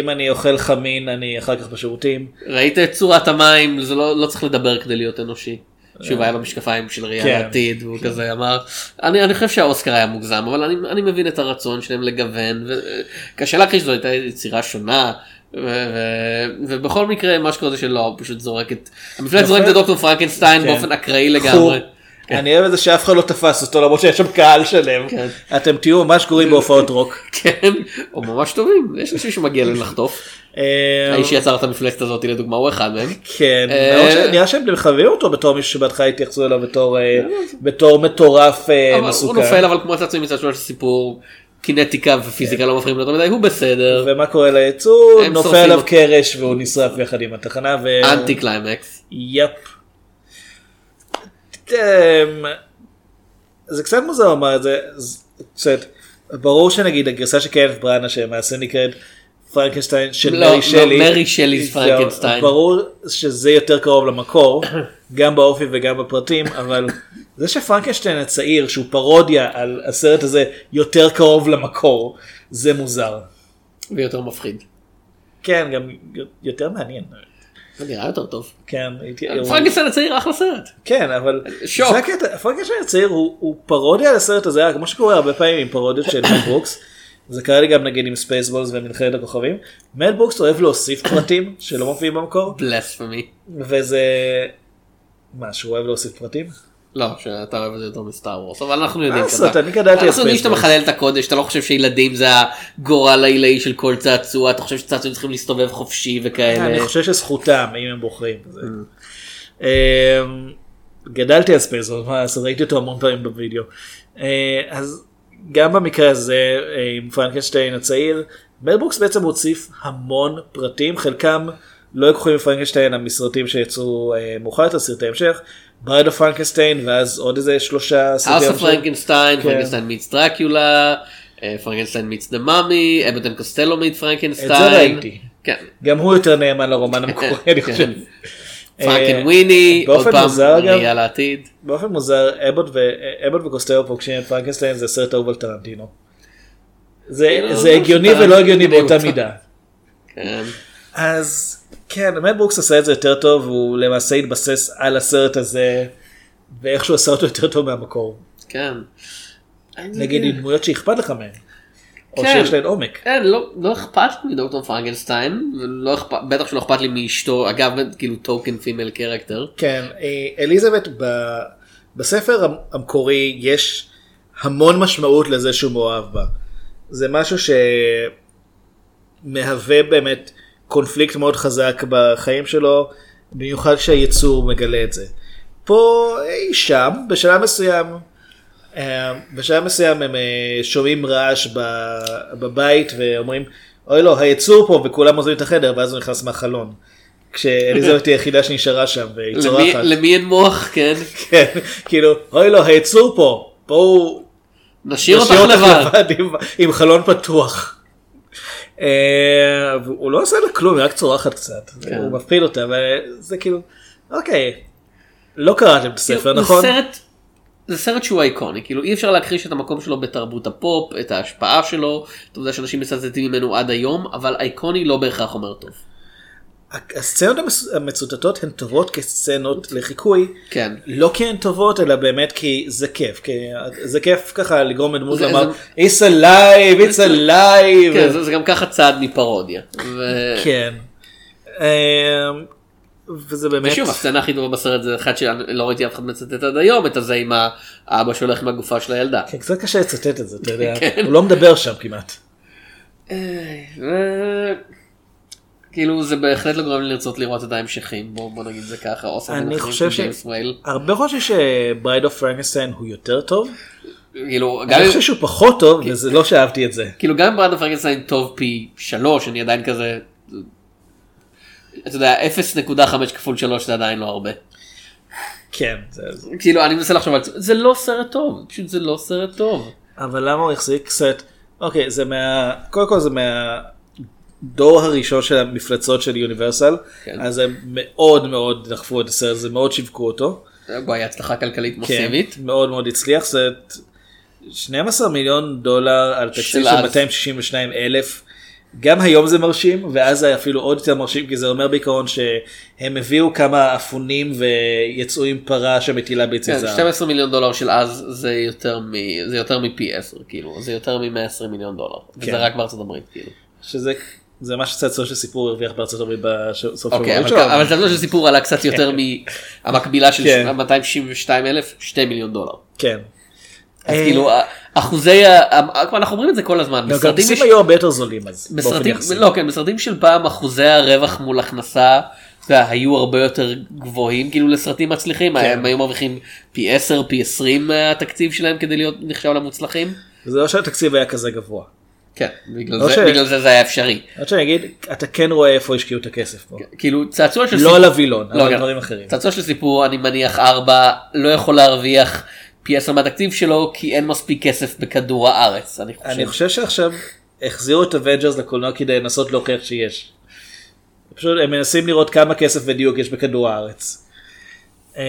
אם אני אוכל חמין אני אחר כך בשירותים. ראית את צורת המים זה לא לא צריך לדבר כדי להיות אנושי. שוב היה במשקפיים של ראייה כן. לעתיד והוא כזה אמר אני אני חושב שהאוסקר היה מוגזם אבל אני אני מבין את הרצון שלהם לגוון וקשה להכחיש זו הייתה יצירה שונה. ו- ו- ובכל מקרה מה שקורה זה שלא הוא פשוט זורק את המפלט זורק את דוקטור פרנקנשטיין כן. באופן אקראי לגמרי. קחו. אני אוהב את זה שאף אחד לא תפס אותו למרות שיש שם קהל שלם. כן. אתם תהיו ממש גרועים בהופעות רוק. כן או ממש טובים יש אנשים שמגיע להם לחטוף. אה, האיש שיצר את המפלצת הזאת לדוגמה הוא אחד מהם. כן, אה, שנראה שהם מחבבים אותו בתור מישהו שבהתחלה התייחסו אליו בתור אה, מטורף אבל הוא מסוכן. נופל אבל כמו שני מצד שלו יש סיפור קינטיקה ופיזיקה לא מפריעים לו יותר מדי הוא בסדר. ומה קורה ליצור? נופל עליו. קרש והוא נשרף יחד עם התחנה. אנטי קליימקס. יפ. זה קצת מוזר לומר את זה, קצת, ברור שנגיד הגרסה של קנף בראנה שלמעשה נקראת פרנקנשטיין של לא, מרי לא, שלי, מרי שלי's זהו, פרנקנשטיין. ברור שזה יותר קרוב למקור, גם באופי וגם בפרטים, אבל זה שפרנקנשטיין הצעיר שהוא פרודיה על הסרט הזה יותר קרוב למקור, זה מוזר. ויותר מפחיד. כן, גם יותר מעניין. זה נראה יותר טוב. כן, הייתי... פרנקנשטיין הצעיר אחלה סרט. כן אבל שוק. פרנקנשטיין הצעיר הוא, פרודיה על הסרט הזה כמו שקורה הרבה פעמים עם פרודיות של מד ברוקס. זה קרה לי גם נגיד עם Spaceballs ומלחמת הכוכבים. מל ברוקס אוהב להוסיף פרטים שלא מופיעים במקור blasphemy. וזה מה שהוא אוהב להוסיף פרטים. לא, שאתה אוהב את זה יותר מ Star Wars, אבל אנחנו יודעים מה לעשות, שאתה- אני גדלתי אנחנו יודעים שאתה. מחלל את הקודש, אתה לא חושב שילדים זה הגורל העילאי של כל צעצוע, אתה חושב שצעצועים צריכים להסתובב חופשי וכאלה. אני חושב שזכותם אם הם בוחרים. זה. אמ, גדלתי על מה לעשות, ראיתי אותו המון פעמים בווידאו. אה, אז גם במקרה הזה אה, עם פרנקנשטיין הצעיר, מל ברוקס בעצם הוסיף המון פרטים, חלקם לא לקוחים מפרנקנשטיין, המסרטים שיצאו אה, מאוחר יותר, סרטי המשך, Bride of Frankenstein ואז עוד איזה שלושה House סרטי of. Frankenstein. Frankenstein meets Dracula, אה, Frankenstein meets the Mummy, Abbott and Costello meets את פרנקנשטיין. זה ראיתי. כן. גם הוא יותר נאמן לרומן המקורי, אני כן. חושב. פרנקן אה, וויני, עוד פעם, ראייה לעתיד. באופן מוזר אבוט ו- אבוט וקוסטלו פוגשים את פרנקנשטיין זה סרט אהוב על טרנטינו. זה זה לא הגיוני ולא הגיוני באותה אותה. מידה. כן. אז כן, באמת ברוקס עשה את זה יותר טוב, הוא למעשה התבסס על הסרט הזה, ואיכשהו עשה אותו יותר טוב מהמקור. כן. נגיד עם דמויות שאכפת לך מהן. או כן. שיש להן עומק. כן, לא, לא אכפת לי מדוקטור פרנקנשטיין, ולא אכפת, בטח שלא אכפת לי מאשתו, אגב, כאילו token female character. כן, אה, אליזבת ב- בספר המ- המקורי יש המון משמעות לזה שהוא מאוהב בה. זה משהו שמהווה באמת קונפליקט מאוד חזק בחיים שלו, במיוחד כשהיצור מגלה את זה. פה אי שם, בשלב מסוים, אה, בשלב מסוים הם אה, שומעים רעש בבית ואומרים, אוי לא, היצור פה, וכולם עוזבים את החדר, ואז הוא נכנס מהחלון. כשאליזבת היא היחידה שנשארה שם, והיא צורחת. למי אין מוח, כן? כן, כאילו, אוי לא, היצור פה, בואו נשאיר אותך לבד. עם חלון פתוח. אה, הוא לא עושה לה כלום, היא רק צורחת קצת, כן. הוא מפחיד אותה, וזה כאילו, אוקיי, לא קראתם את הספר, כאילו, נכון? זה סרט, זה סרט שהוא אייקוני, כאילו אי אפשר להכחיש את המקום שלו בתרבות הפופ, את ההשפעה שלו, את העובדה שאנשים מצטטים ממנו עד היום, אבל אייקוני לא בהכרח אומר טוב. הסצנות המצוטטות הן טובות כסצנות לחיקוי, כן. לא כי הן טובות, אלא באמת כי זה כיף, כי זה כיף ככה לגרום לדמות לומר, it's alive, it's alive. כן, זה, זה גם ככה צעד מפרודיה. ו... כן. אמ, וזה באמת, ושוב, הסצנה הכי טובה בסרט זה אחד שלא ראיתי אף אחד מצטט עד היום, את הזה עם האבא שהולך עם הגופה של הילדה. כן, קצת קשה לצטט את זה, אתה יודע, כן. הוא לא מדבר שם כמעט. כאילו זה בהחלט לא גורם לי לרצות לראות את ההמשכים, בוא בוא נגיד זה ככה, או אני חושב של ש- ג'יימס וייל. הרבה חושבים ש Bride of Frankenstein הוא יותר טוב, כאילו גם אני חושב שהוא פחות טוב, וזה לא שאהבתי את זה. כאילו גם אם Bride of Frankenstein טוב פי שלוש, אני עדיין כזה, אתה יודע, 0.5 כפול 3 זה עדיין לא הרבה. כן, זה- כאילו אני מנסה לחשוב על זה, זה לא סרט טוב, פשוט זה לא סרט טוב. אבל למה הוא החזיק סרט, אוקיי, זה מה, קודם כל זה מהדור הראשון של המפלצות של יוניברסל, כן. אז הם מאוד מאוד דחפו את הסרט הזה, מאוד שיווקו אותו. בוא, היה הצלחה כלכלית כן, מסיבית. מאוד מאוד הצליח, זה 12 מיליון דולר על תקציב של של אז. 262 אלף. גם היום זה מרשים ואז זה אפילו עוד יותר מרשים כי זה אומר בעיקרון שהם הביאו כמה אפונים ויצאו עם פרה שמטילה ביצי כן, זהב. 12 מיליון דולר של אז זה יותר מ... זה יותר מפי 10 כאילו זה יותר מ-120 מיליון דולר כן. וזה רק בארצות הברית כאילו. שזה זה מה שצד של סיפור הרוויח בארצות הברית בסוף אוקיי שבוע אבל ראשון. אבל צדו של סיפור עלה קצת יותר מהמקבילה של כן. 262 אלף 2 מיליון דולר. כן. אז אה, כאילו אחוזי אנחנו אומרים את זה כל הזמן לא, גם בסרטים היו הרבה יותר זולים אז. באופן בסרטים יחסי. לא כן בסרטים של פעם אחוזי הרווח מול הכנסה היו הרבה יותר גבוהים כאילו לסרטים מצליחים כן. הם היו מרוויחים פי 10 פי 20 מהתקציב שלהם כדי להיות נחשב למוצלחים. זה לא שהתקציב היה כזה גבוה. כן בגלל לא זה ש- בגלל זה זה היה אפשרי. עד שאני אגיד אתה כן רואה איפה השקיעו את הכסף פה. כאילו צעצוע של לא סיפור- על הווילון לא, אבל כן. דברים אחרים. צעצוע של סיפור אני מניח ארבע לא יכול להרוויח פי 10 מהתקציב שלו כי אין מספיק כסף בכדור הארץ אני חושב. אני חושב שעכשיו החזירו את Avengers לקולנוע כדי לנסות להוכיח שיש. פשוט הם מנסים לראות כמה כסף בדיוק יש בכדור הארץ. אמ,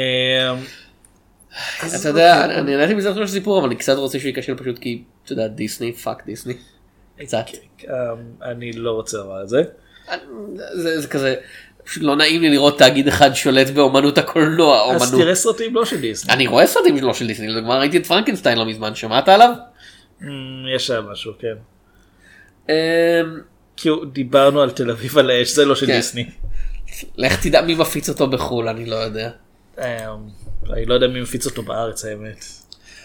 אתה יודע אני- אני נהניתי מצעצוע של סיפור אבל אני קצת רוצה שהוא ייכשל פשוט כי אתה יודע דיסני fuck דיסני. קצת. אמ, אני לא רוצה לומר את זה. זה זה כזה פשוט לא נעים לי לראות תאגיד אחד שולט באומנות הקולנוע אז אומנות. תראה סרטים לא של דיסני. אני רואה סרטים שלא של דיסני לדוגמה ראיתי את פרנקנשטיין לא מזמן שמעת עליו? אמ, יש שם משהו כן. כי הוא- דיברנו על תל אביב על האש זה לא של כן. דיסני. לך תדע מי מפיץ אותו בחו"ל אני לא יודע. אני לא יודע מי מפיץ אותו בארץ האמת.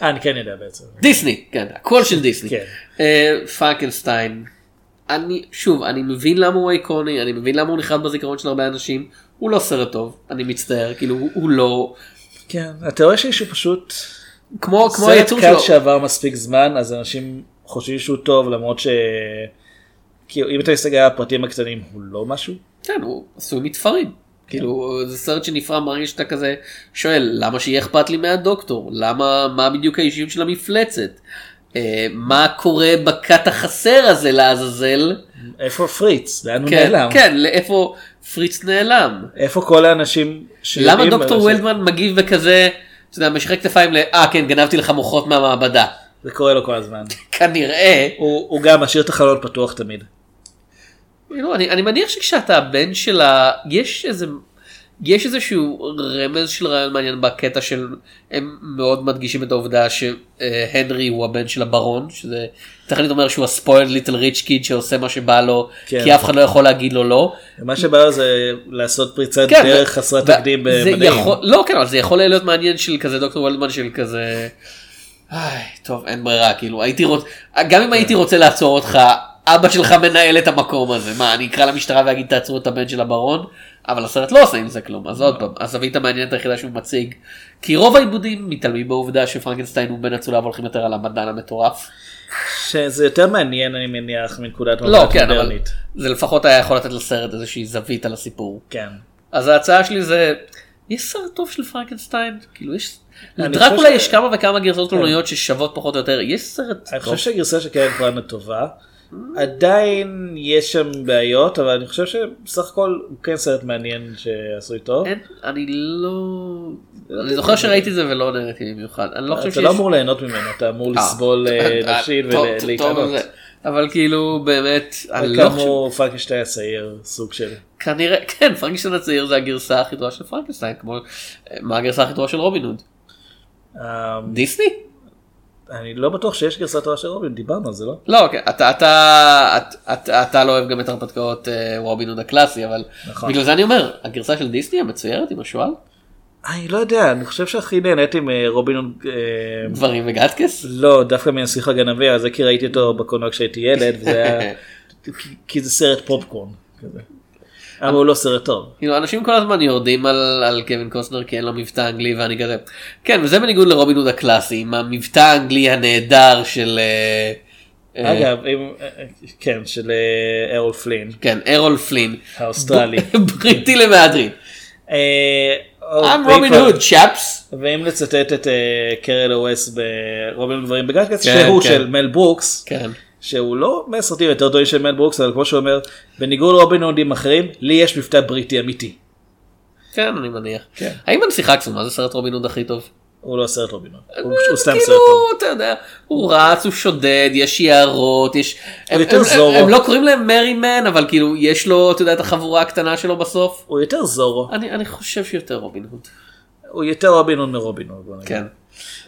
אה, אני כן יודע בעצם. דיסני כן הכל של דיסני. כן. אה, פרנקנשטיין. אני שוב אני מבין למה הוא איקוני אני מבין למה הוא נחרד בזיכרון של הרבה אנשים הוא לא סרט טוב אני מצטער כאילו הוא, לא כן. התיאוריה שלי שהוא פשוט כמו כמו סרט היצור קל שלו. שעבר מספיק זמן אז אנשים חושבים שהוא טוב למרות ש... כאילו אם אתה מסתכל על הפרטים הקטנים הוא לא משהו. כן, הוא עשוי מתפרים. כאילו זה סרט שנפרם ברגע שאתה כזה שואל למה שיהיה אכפת לי מהדוקטור למה מה בדיוק האישיות של המפלצת אה, מה קורה בכת החסר הזה לעזאזל איפה פריץ? לאן הוא כן, נעלם? כן לאיפה פריץ נעלם איפה כל האנשים שיודעים... למה דוקטור וולדמן מגיב בכזה אתה יודע משחק כתפיים ל אה כן גנבתי לך מוחות מהמעבדה זה קורה לו כל הזמן. כנראה הוא הוא גם משאיר את החלון פתוח תמיד. כאילו, אני, אני מניח שכשאתה הבן של ה... יש איזה... יש איזשהו רמז של רעיון מעניין בקטע של הם מאוד מדגישים את העובדה שהנרי הוא הבן של הברון שזה תכלית אומר שהוא הספוילד ליטל ריץ' קיד שעושה מה שבא לו כן. כי אף אחד לא יכול להגיד לו לא. מה שבא לו זה לעשות פריצת כן, דרך חסרת תקדים במדעים. לא כן אבל זה יכול להיות מעניין של כזה דוקטור וולדמן של כזה. איי, טוב אין ברירה כאילו הייתי רוצה גם אם הייתי רוצה לעצור אותך אבא שלך מנהל את המקום הזה מה אני אקרא למשטרה ואגיד תעצרו את הבן של הברון אבל הסרט לא עושה עם זה כלום אז עוד פעם הזווית המעניינת היחידה שהוא מציג כי רוב העיבודים מתעלמים בעובדה שפרנקנשטיין הוא בן אצולה והולכים יותר על המדען המטורף. שזה יותר מעניין אני מניח מנקודת לא מבט כן אבל מודרנית. זה לפחות היה יכול לתת לסרט איזושהי זווית על הסיפור. כן. אז ההצעה שלי זה יש סרט טוב של פרנקנשטיין כאילו יש אני לדרקולה ש- יש כמה וכמה גרסאות קולנועיות ששוות פחות או יותר יש סרט אני טוב. חושב שהגרסה של קרן פרנה טובה. עדיין יש שם בעיות אבל אני חושב שבסך הכל הוא כן סרט מעניין שעשוי טוב. אין, אני לא אני זוכר שראיתי את זה ולא נהניתי במיוחד אני לא חושב אתה לא אמור ליהנות ממנו אתה אמור לסבול אה, אה, נפשית טוב, ולהתענות. אבל כאילו באמת אני לא חושב כאמור פרנקשטיין הצעיר סוג של. כנראה כן פרנקשטיין הצעיר זה הגרסה הכי טובה של פרנקשטיין כמו מה הגרסה הכי טובה של רובין הוד אה, דיסני אני לא בטוח שיש גרסה טובה של רובין דיברנו על זה לא? לא אוקיי אתה אתה אתה- אתה לא אוהב גם את הרפתקאות אה, רובין הוד הקלאסי אבל נכון. בגלל זה אני אומר הגרסה של דיסני המצוירת עם השועל אני לא יודע אני חושב שהכי נהניתי מרובין הוד, אה, גברים וגטקס לא דווקא מהשיח הגנבי הזה כי ראיתי אותו בקולנוע כשהייתי ילד וזה היה כי זה סרט פופקורן. כזה. אבל הוא לא סרט טוב. כאילו אנשים כל הזמן יורדים על, על קווין קוסטנר כי אין לו מבטא אנגלי ואני כזה כן וזה בניגוד לרובין הוד הקלאסי עם המבטא האנגלי הנהדר של אה, אה, אגב אם- כן של אה, ארול פלין כן ארול פלין האוסטרלי. בריטי למהדרין אה, או- I'm Robin Hood chaps ואם לצטט את קרי אלווס ברובין הוד גברים בגטקס כן, שהוא כן. של מל ברוקס כן שהוא לא מהסרטים יותר טובים של מל ברוקס אבל כמו שהוא אומר בניגוד לרובין הודים אחרים לי יש מבטא בריטי אמיתי. כן אני מניח כן. האם הנסיכה קסומה זה סרט רובין הוד הכי טוב הוא לא סרט רובין הוד. הוא הוא סתם כאילו סרט טוב. אתה יודע הוא רץ הוא שודד יש יערות יש הם- יותר הם- זורו. הם לא קוראים להם merry men אבל כאילו יש לו אתה יודע את החבורה הקטנה שלו בסוף הוא יותר זורו. אני אני חושב שיותר רובין הוד. הוא יותר רובין הוד מרובין הוד. כן.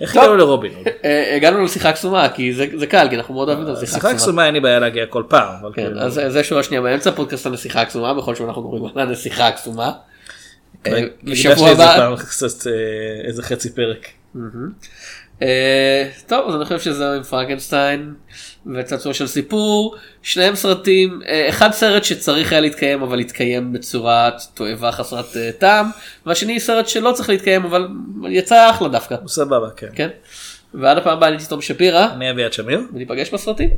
איך. הגענו לרובין הוד? אה, הגענו לשיחה קסומה כי זה קל כי אנחנו מאוד אוהבים את השיחה שיחה קסומה. קסומה אין לי בעיה להגיע כל פעם. כן, כאילו- אז זה שורה שנייה באמצע פודקאסט הנסיכה הקסומה בכל שבוע אנחנו קוראים לה הנסיכה הקסומה. אה, הקדשתי בשבוע הבא. אה, איזה חצי פרק. אה, טוב אז אני חושב שזהו עם פרנקנשטיין וצעצוע של סיפור שניהם סרטים אה, אחד סרט שצריך היה להתקיים אבל התקיים בצורת תועבה חסרת אה, טעם והשני סרט שלא צריך להתקיים אבל יצא אחלה דווקא הוא סבבה כן. כן. ועד הפעם הבאה אני תום שפירא אני אביעד שמיר. וניפגש בסרטים.